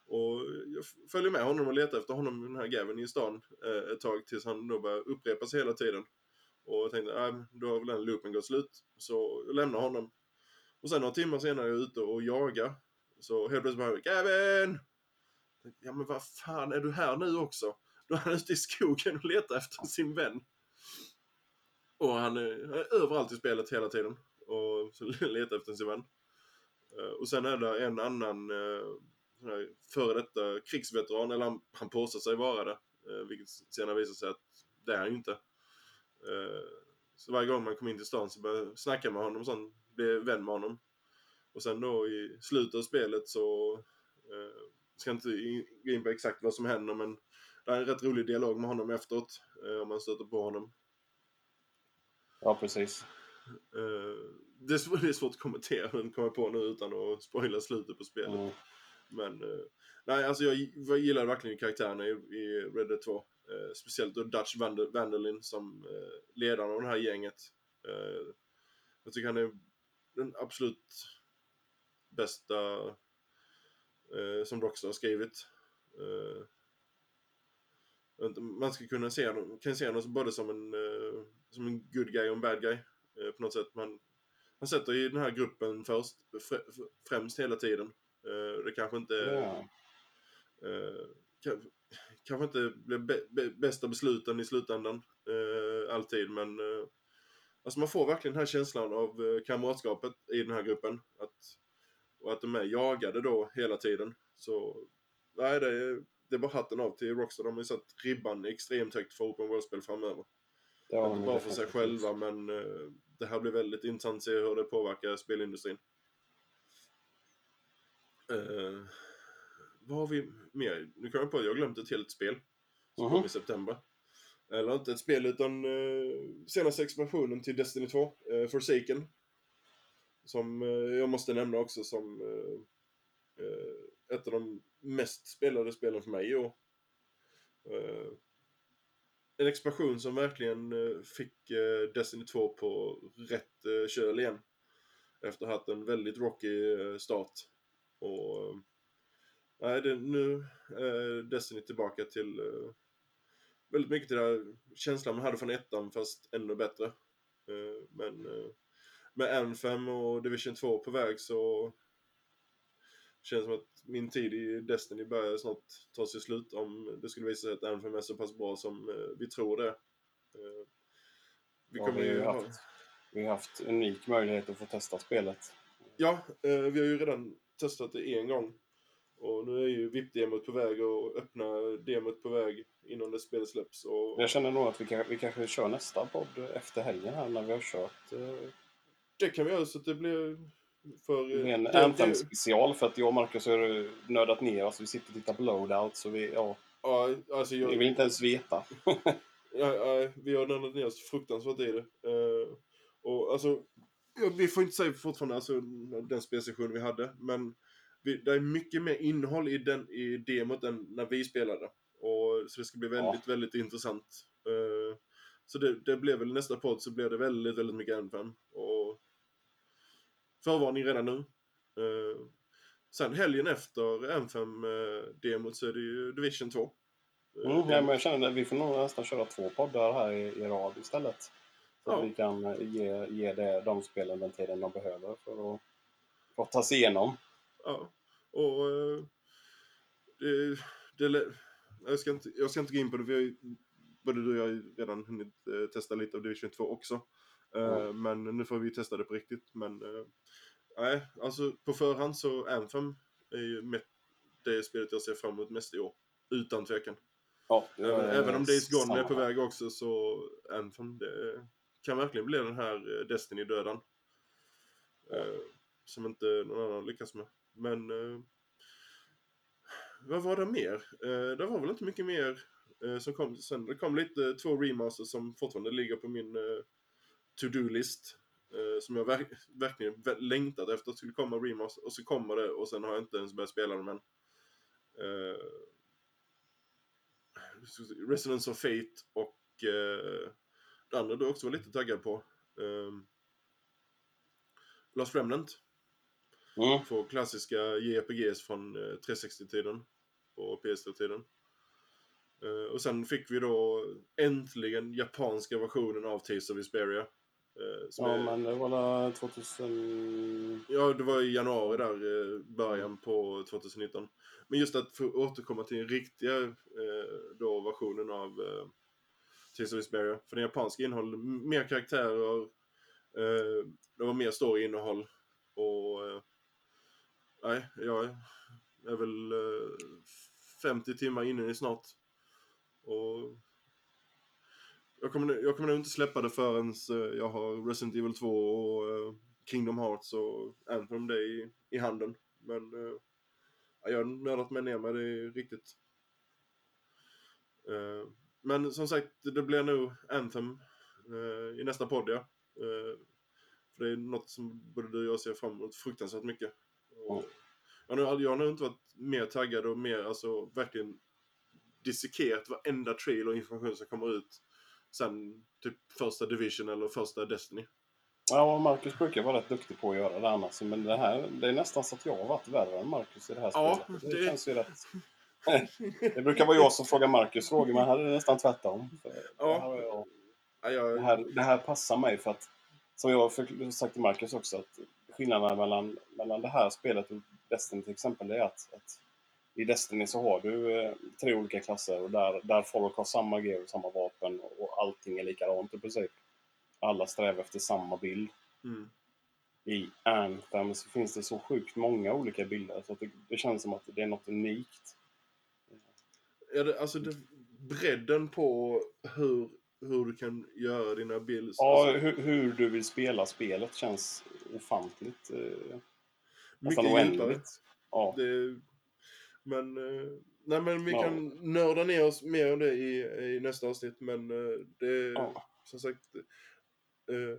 Och jag följer med honom och letar efter honom, den här Gavin, i stan eh, ett tag tills han då börjar upprepa sig hela tiden. Och jag tänkte, äh, då har väl den loopen gått slut. Så jag lämnar honom. Och sen några timmar senare är jag ute och jagar. Så helt plötsligt bara, Gavin! Ja men vad fan, är du här nu också? Då är han ute i skogen och letar efter sin vän. Och han är, han är överallt i spelet hela tiden. Och så letar efter sin vän. Eh, och sen är det en annan eh, sån här före detta krigsveteran, eller han, han påstår sig vara det. Eh, vilket senare visar sig att det är han ju inte. Så varje gång man kommer in till stan så börjar jag snacka med honom och sånt, vän med honom. Och sen då i slutet av spelet så eh, ska inte gå in på exakt vad som händer men det är en rätt rolig dialog med honom efteråt eh, om man stöter på honom. Ja, precis. Eh, det, är svårt, att kommentera men kommer jag på nu utan att spoila slutet på spelet. Mm. Men eh, nej, alltså jag, gillar verkligen karaktärerna i, Red Dead 2. Eh, speciellt då Dutch Vander, Vanderlin som ledaren av det här gänget. Jag tycker han är den absolut bästa eh, som Rockstar har skrivit. Eh, man ska kunna se honom, kan se honom både som en, eh, som en good guy och en bad guy. Eh, på något sätt. Man, man sätter ju den här gruppen först, frä- främst hela tiden. Eh, det kanske inte Ja. eh, kan, kanske inte bä- bästa besluten i slutändan eh, alltid, men eh, alltså man får verkligen den här känslan av eh, kamratskapet i den här gruppen. Att, och att de är jagade då hela tiden. Så nej, det är, det är bara hatten av till Rockstar. De har ju satt ribban extremt högt för open world-spel framöver. Har Inte bara för sig själva, men eh, det här blir väldigt intressant att se hur det påverkar spelindustrin. Eh, vad har vi mer? Nu kommer jag på att jag har glömt ett helt spel. Som Mhm. kom i september. Eller inte ett spel utan eh, senaste expansionen till Destiny 2, eh, Forsaken. Som eh, jag måste nämna också som eh, eh, ett av de mest spelade spelen för mig i år. En expansion som verkligen fick Destiny 2 på rätt köl igen. Efter att ha haft en väldigt rocky start. Och nej, det, nu är Destiny tillbaka till väldigt mycket till den här känslan man hade från ettan fast ännu bättre. Men med Anthem och Division 2 på väg så känns som att min tid i Destiny börjar snart ta sig slut om det skulle visa sig att Anthem är så pass bra som eh, vi tror det. Eh, vi Ja, kommer vi har ju ju ha... haft, vi har haft unik möjlighet att få testa spelet. Ja, eh, vi har ju redan testat det en gång. Och nu är ju VIP-demot på väg och öppna demot på väg innan det spelet släpps. Och Jag känner nog att vi, kan, vi kanske kör nästa podd efter helgen här när vi har kört eh, det kan vi göra så att det blir för... eh, en det- Anthem-special. För att jag och Marcus har nördat ner oss. Vi sitter och tittar på loadout så vi, ja, Ja, alltså vi jag, vill inte ens veta. Ja, ja, vi har nördat ner oss fruktansvärt i det. Eh, och alltså, ja, vi får inte säga fortfarande alltså, den spelsession vi hade, men vi, det är mycket mer innehåll i, den, i demot än när vi spelade. Och, så det ska bli väldigt, väldigt intressant. Eh, så det, det blev väl nästa podd så blir det väldigt, väldigt mycket N5. Och förvarning redan nu. Eh, sen helgen efter N5-demot så är det ju Division 2. Eh, Mm, ja, men jag känner att vi får nog nästan köra två poddar här i, i rad istället. Så Ja. att vi kan eh, ge, ge det, de spelen den tiden de behöver för att, för att ta sig igenom. Ja, och eh, det, det, jag, ska inte, jag ska inte gå in på det, vi har ju, både du och jag har ju redan hunnit eh, testa lite av Division 2 också. Ja. Men nu får vi testa det på riktigt. Men eh, nej, alltså på förhand så Anthem är ju det spelet jag ser fram emot mest i år. Utan tvekan. Ja, Även, om Days Gone är på väg också så Anthem, det kan verkligen bli den här eh, Destiny-döden. Eh, som inte någon annan lyckas med. Men vad var det mer? Det var väl inte mycket mer som kom sen. Det kom lite två remasters som fortfarande ligger på min to-do-list. Eh, som jag verk verkligen längtat efter att skulle komma remaster. Och så kommer det och sen har jag inte ens börjat spela dem än. Eh, Resonance of Fate och eh, det andra du också var lite taggad på. Eh, Lost Remnant. Mm. Klassiska JRPGs från eh, 360-tiden och PS3-tiden. Eh, och sen fick vi då äntligen japanska versionen av Tales of Vesperia. Eh, Ja, är, men det var väl 2000... ja, det var i januari där, eh, början på 2019. Men just att få återkomma till den riktiga eh, då versionen av Tales of Vesperia. För den japanska innehåller m- mer karaktärer, det var mer story-innehåll och nej, jag är väl eh, 50 timmar inne i snart. Och jag kommer, jag kommer nog inte släppa det förrän eh, jag har Resident Evil 2 och eh, Kingdom Hearts och Anthem det i, i handen. Men eh, ja, jag har nördat mig ner med det riktigt. Men som sagt, det blir nog Anthem i nästa podd ja. För det är något som både du och jag ser fram emot fruktansvärt mycket. Och, jag, har nog- inte varit mer taggad och mer, alltså verkligen dissekerat varenda trailer och information som kommer ut sen typ första Division eller första Destiny. Ja, och Marcus brukar vara rätt duktig på att göra det annars. Men det här, det är nästan så att jag har varit värre än Marcus i det här Ja, spelet. Det, det- känns ju rätt... det brukar vara jag som frågar Marcus frågor, men här är det nästan tvärtom. Ja. Det, här, jag- Ja, jag, det, här, det här passar mig för att, som jag har sagt till Marcus också, att skillnaden mellan, mellan det här spelet och Destiny till exempel, det är att, att i Destiny så har du eh, tre olika klasser och där, där folk har samma gear och samma vapen och allting är likadant i princip. Alla strävar efter samma bild. mm. I Anthem så finns det så sjukt många olika bilder så att det, det känns som att det är något unikt. Ja, det, alltså det, bredden på hur, hur du kan göra dina bilder. Ja, alltså, hur, hur du vill spela spelet känns ofantligt. Eh, mycket oändligt. Ja. Det, men, eh, nej, men vi Ja. kan nörda ner oss mer om det i, i nästa avsnitt. Men eh, det Ja. som sagt. Eh,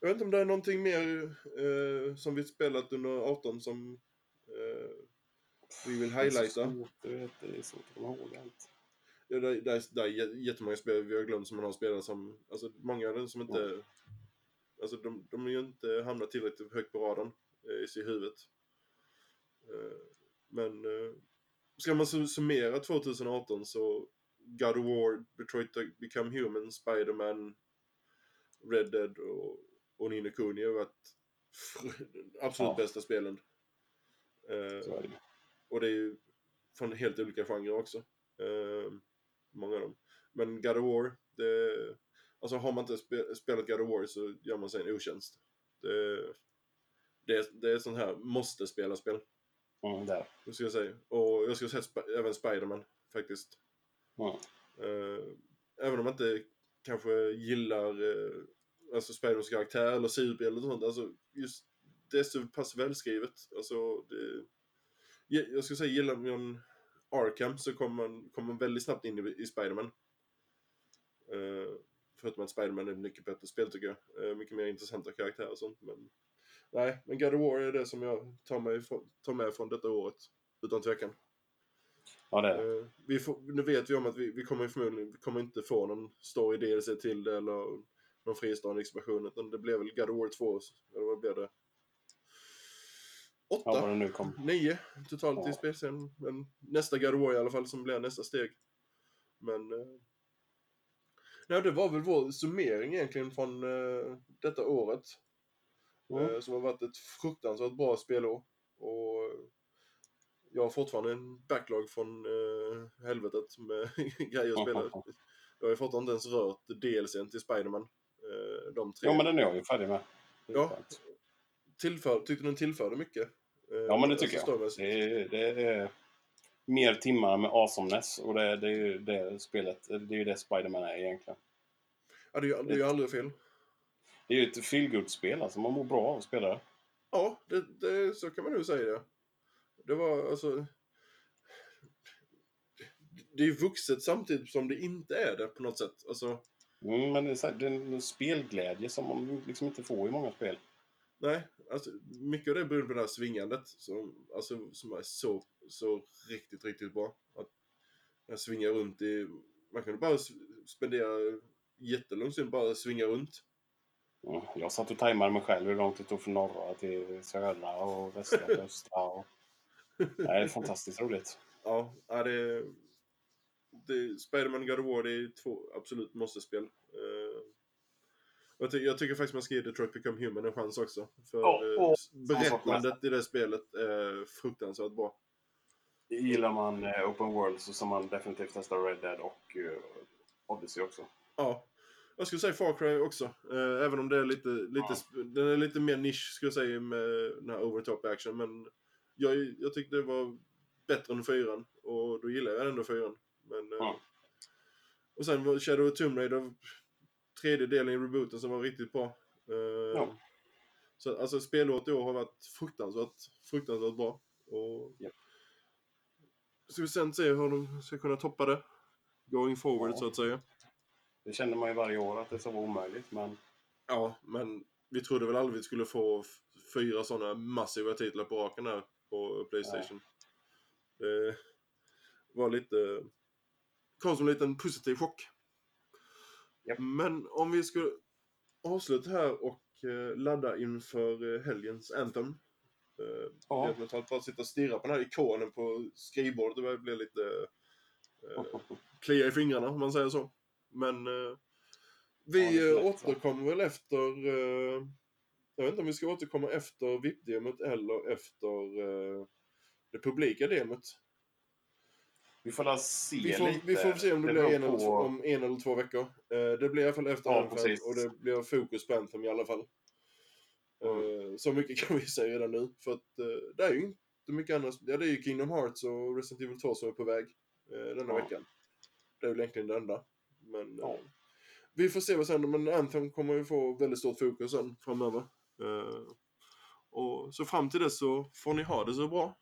jag vet inte om det är någonting mer eh, som vi spelat under 18 som eh, vi vill Det är så highlighta. svårt, Det är svårt att komma ihåg allt. Ja, det, det, är, det är jä- jättemånga spel vi har glömt som man har spelat som, alltså många av dem som inte, alltså de, de har ju inte hamnat tillräckligt högt på radarn eh, i huvudet. Men eh, ska man su- summera 2018 så God of War, Detroit Become Human, Spider-Man, Red Dead och, och Nino Kuni har varit absolut Ja. bästa spelen. Eh, och det är ju från helt olika genrer också. Eh, många av dem. Men God of War, det, alltså har man inte spe, spelat God of War så gör man sig en otjänst. Det, det, är- det är sånt här måste-spela-spel, Mm, där. det ska jag säga. Och jag skulle säga sp- även Spider-Man, faktiskt. Mm. Eh, även om man inte kanske gillar uh, alltså Spidermans karaktär eller superhjälte eller sånt, alltså just det är så pass välskrivet. Alltså, det, jag skulle säga gillar man Arkham så kommer man, kommer man väldigt snabbt in i, i Spiderman. Eh, förutom att Spiderman är mycket bättre spel tycker jag. Eh, mycket mer intressanta karaktärer och sånt. Men, nej, men God of War är det som jag tar, mig tar med från detta året. Utan tvekan. Ja, det är. Eh, vi får, nu vet vi om att vi, vi kommer förmodligen vi kommer inte få någon story DLC till det eller någon fristående expansion. Utan det blev väl God of War 2, eller vad blev det? Ja, Åtta? det nu kom. Nio totalt i Ja. spelserien. Men nästa God of War i alla fall som blir nästa steg. Men... Eh, nej, det var väl vår summering egentligen från eh, detta året. Mm. Eh, som har varit ett fruktansvärt bra spelår. Och jag har fortfarande en backlog från eh, helvetet med grejer att spela. Jag har fortfarande inte ens rört DLCn till Spiderman. Eh, de tre. Jo, men den är jag ju färdig med. Ja. Tillför, tyckte den tillförde mycket. Eh, Ja, men det tycker jag. Det är, det är mer timmar med awesomeness och det, det är ju det spelet, det är ju det Spiderman är egentligen. Ja, det är ju aldrig fel. Det är ju ett feelgood-spel, alltså man mår bra av att spela det. Ja, det, det, så kan man nog säga det. Det var alltså... Det är vuxet samtidigt som det inte är det på något sätt. Alltså, Mm, men det är, så här, det är en spelglädje som man liksom inte får i många spel. nej. Alltså, mycket av det beror på det här svingandet. Som, alltså, som är så, så riktigt, riktigt bra. Att jag svingar runt i... Man kan bara spendera jättelång stund bara svinga runt. Mm, jag satt och tajmade mig själv hur långt det tog från norra till södra och västra till östra. Och... Nej, det är fantastiskt roligt. Ja, ja det, det Spiderman God of War det är två absolut måste-spel. Eh, jag, ty jag tycker faktiskt man ska ge Detroit Become Human en chans också. För eh, och- berättandet i det spelet är fruktansvärt bra. Gillar man eh, Open World så ska man definitivt testa Red Dead och Odyssey också. Ja. Jag skulle säga Far Cry också. Eh, även om det är lite, lite, Ja. den är lite mer nisch skulle jag säga med den här overtop action. Men jag, jag tyckte det var bättre än fyran. Och då gillar jag ändå fyran. Men, eh, Ja. Och sen var Shadow of Tomb Raider tredje delen i rebooten som var riktigt bra. Eh, Ja. Så alltså spelåret i år har varit fruktansvärt, fruktansvärt bra. Och Ja. Ska vi sen se hur de ska kunna toppa det. Going forward så att säga. Det känner man ju varje år att det ska vara omöjligt, men Ja, men vi trodde väl aldrig vi skulle få fyra sådana massiva titlar på raken här på Playstation. Det var lite... kom som en liten positiv chock. Japp. Men om vi skulle avsluta här och eh, ladda inför eh, helgens Anthem. Eh, Ja. Rent mentalt bara sitta och stirra på den här ikonen på skrivbordet. Det börjar bli lite... Eh, klia i fingrarna om man säger så. Men eh, vi Ja, det eh, återkommer väl efter... Eh, jag vet inte om vi ska återkomma efter VIP-demot eller efter eh, det publika demot. vi får se Vi får, lite. vi får se om det, blir beror en eller två, om en eller två veckor. Eh, det blir i alla fall efter Ja, Anthem och det blir fokus på Anthem i alla fall. Eh, så mycket kan vi säga redan nu. För att det är ju inte mycket annat. Ja, det är ju Kingdom Hearts och Resident Evil 2 som är på väg denna Ja. veckan. Det är väl egentligen det enda. Men Ja. eh, vi får se vad som händer. Men Anthem kommer ju få väldigt stort fokus sen framöver. Eh, och så fram till dess så får ni ha det så bra.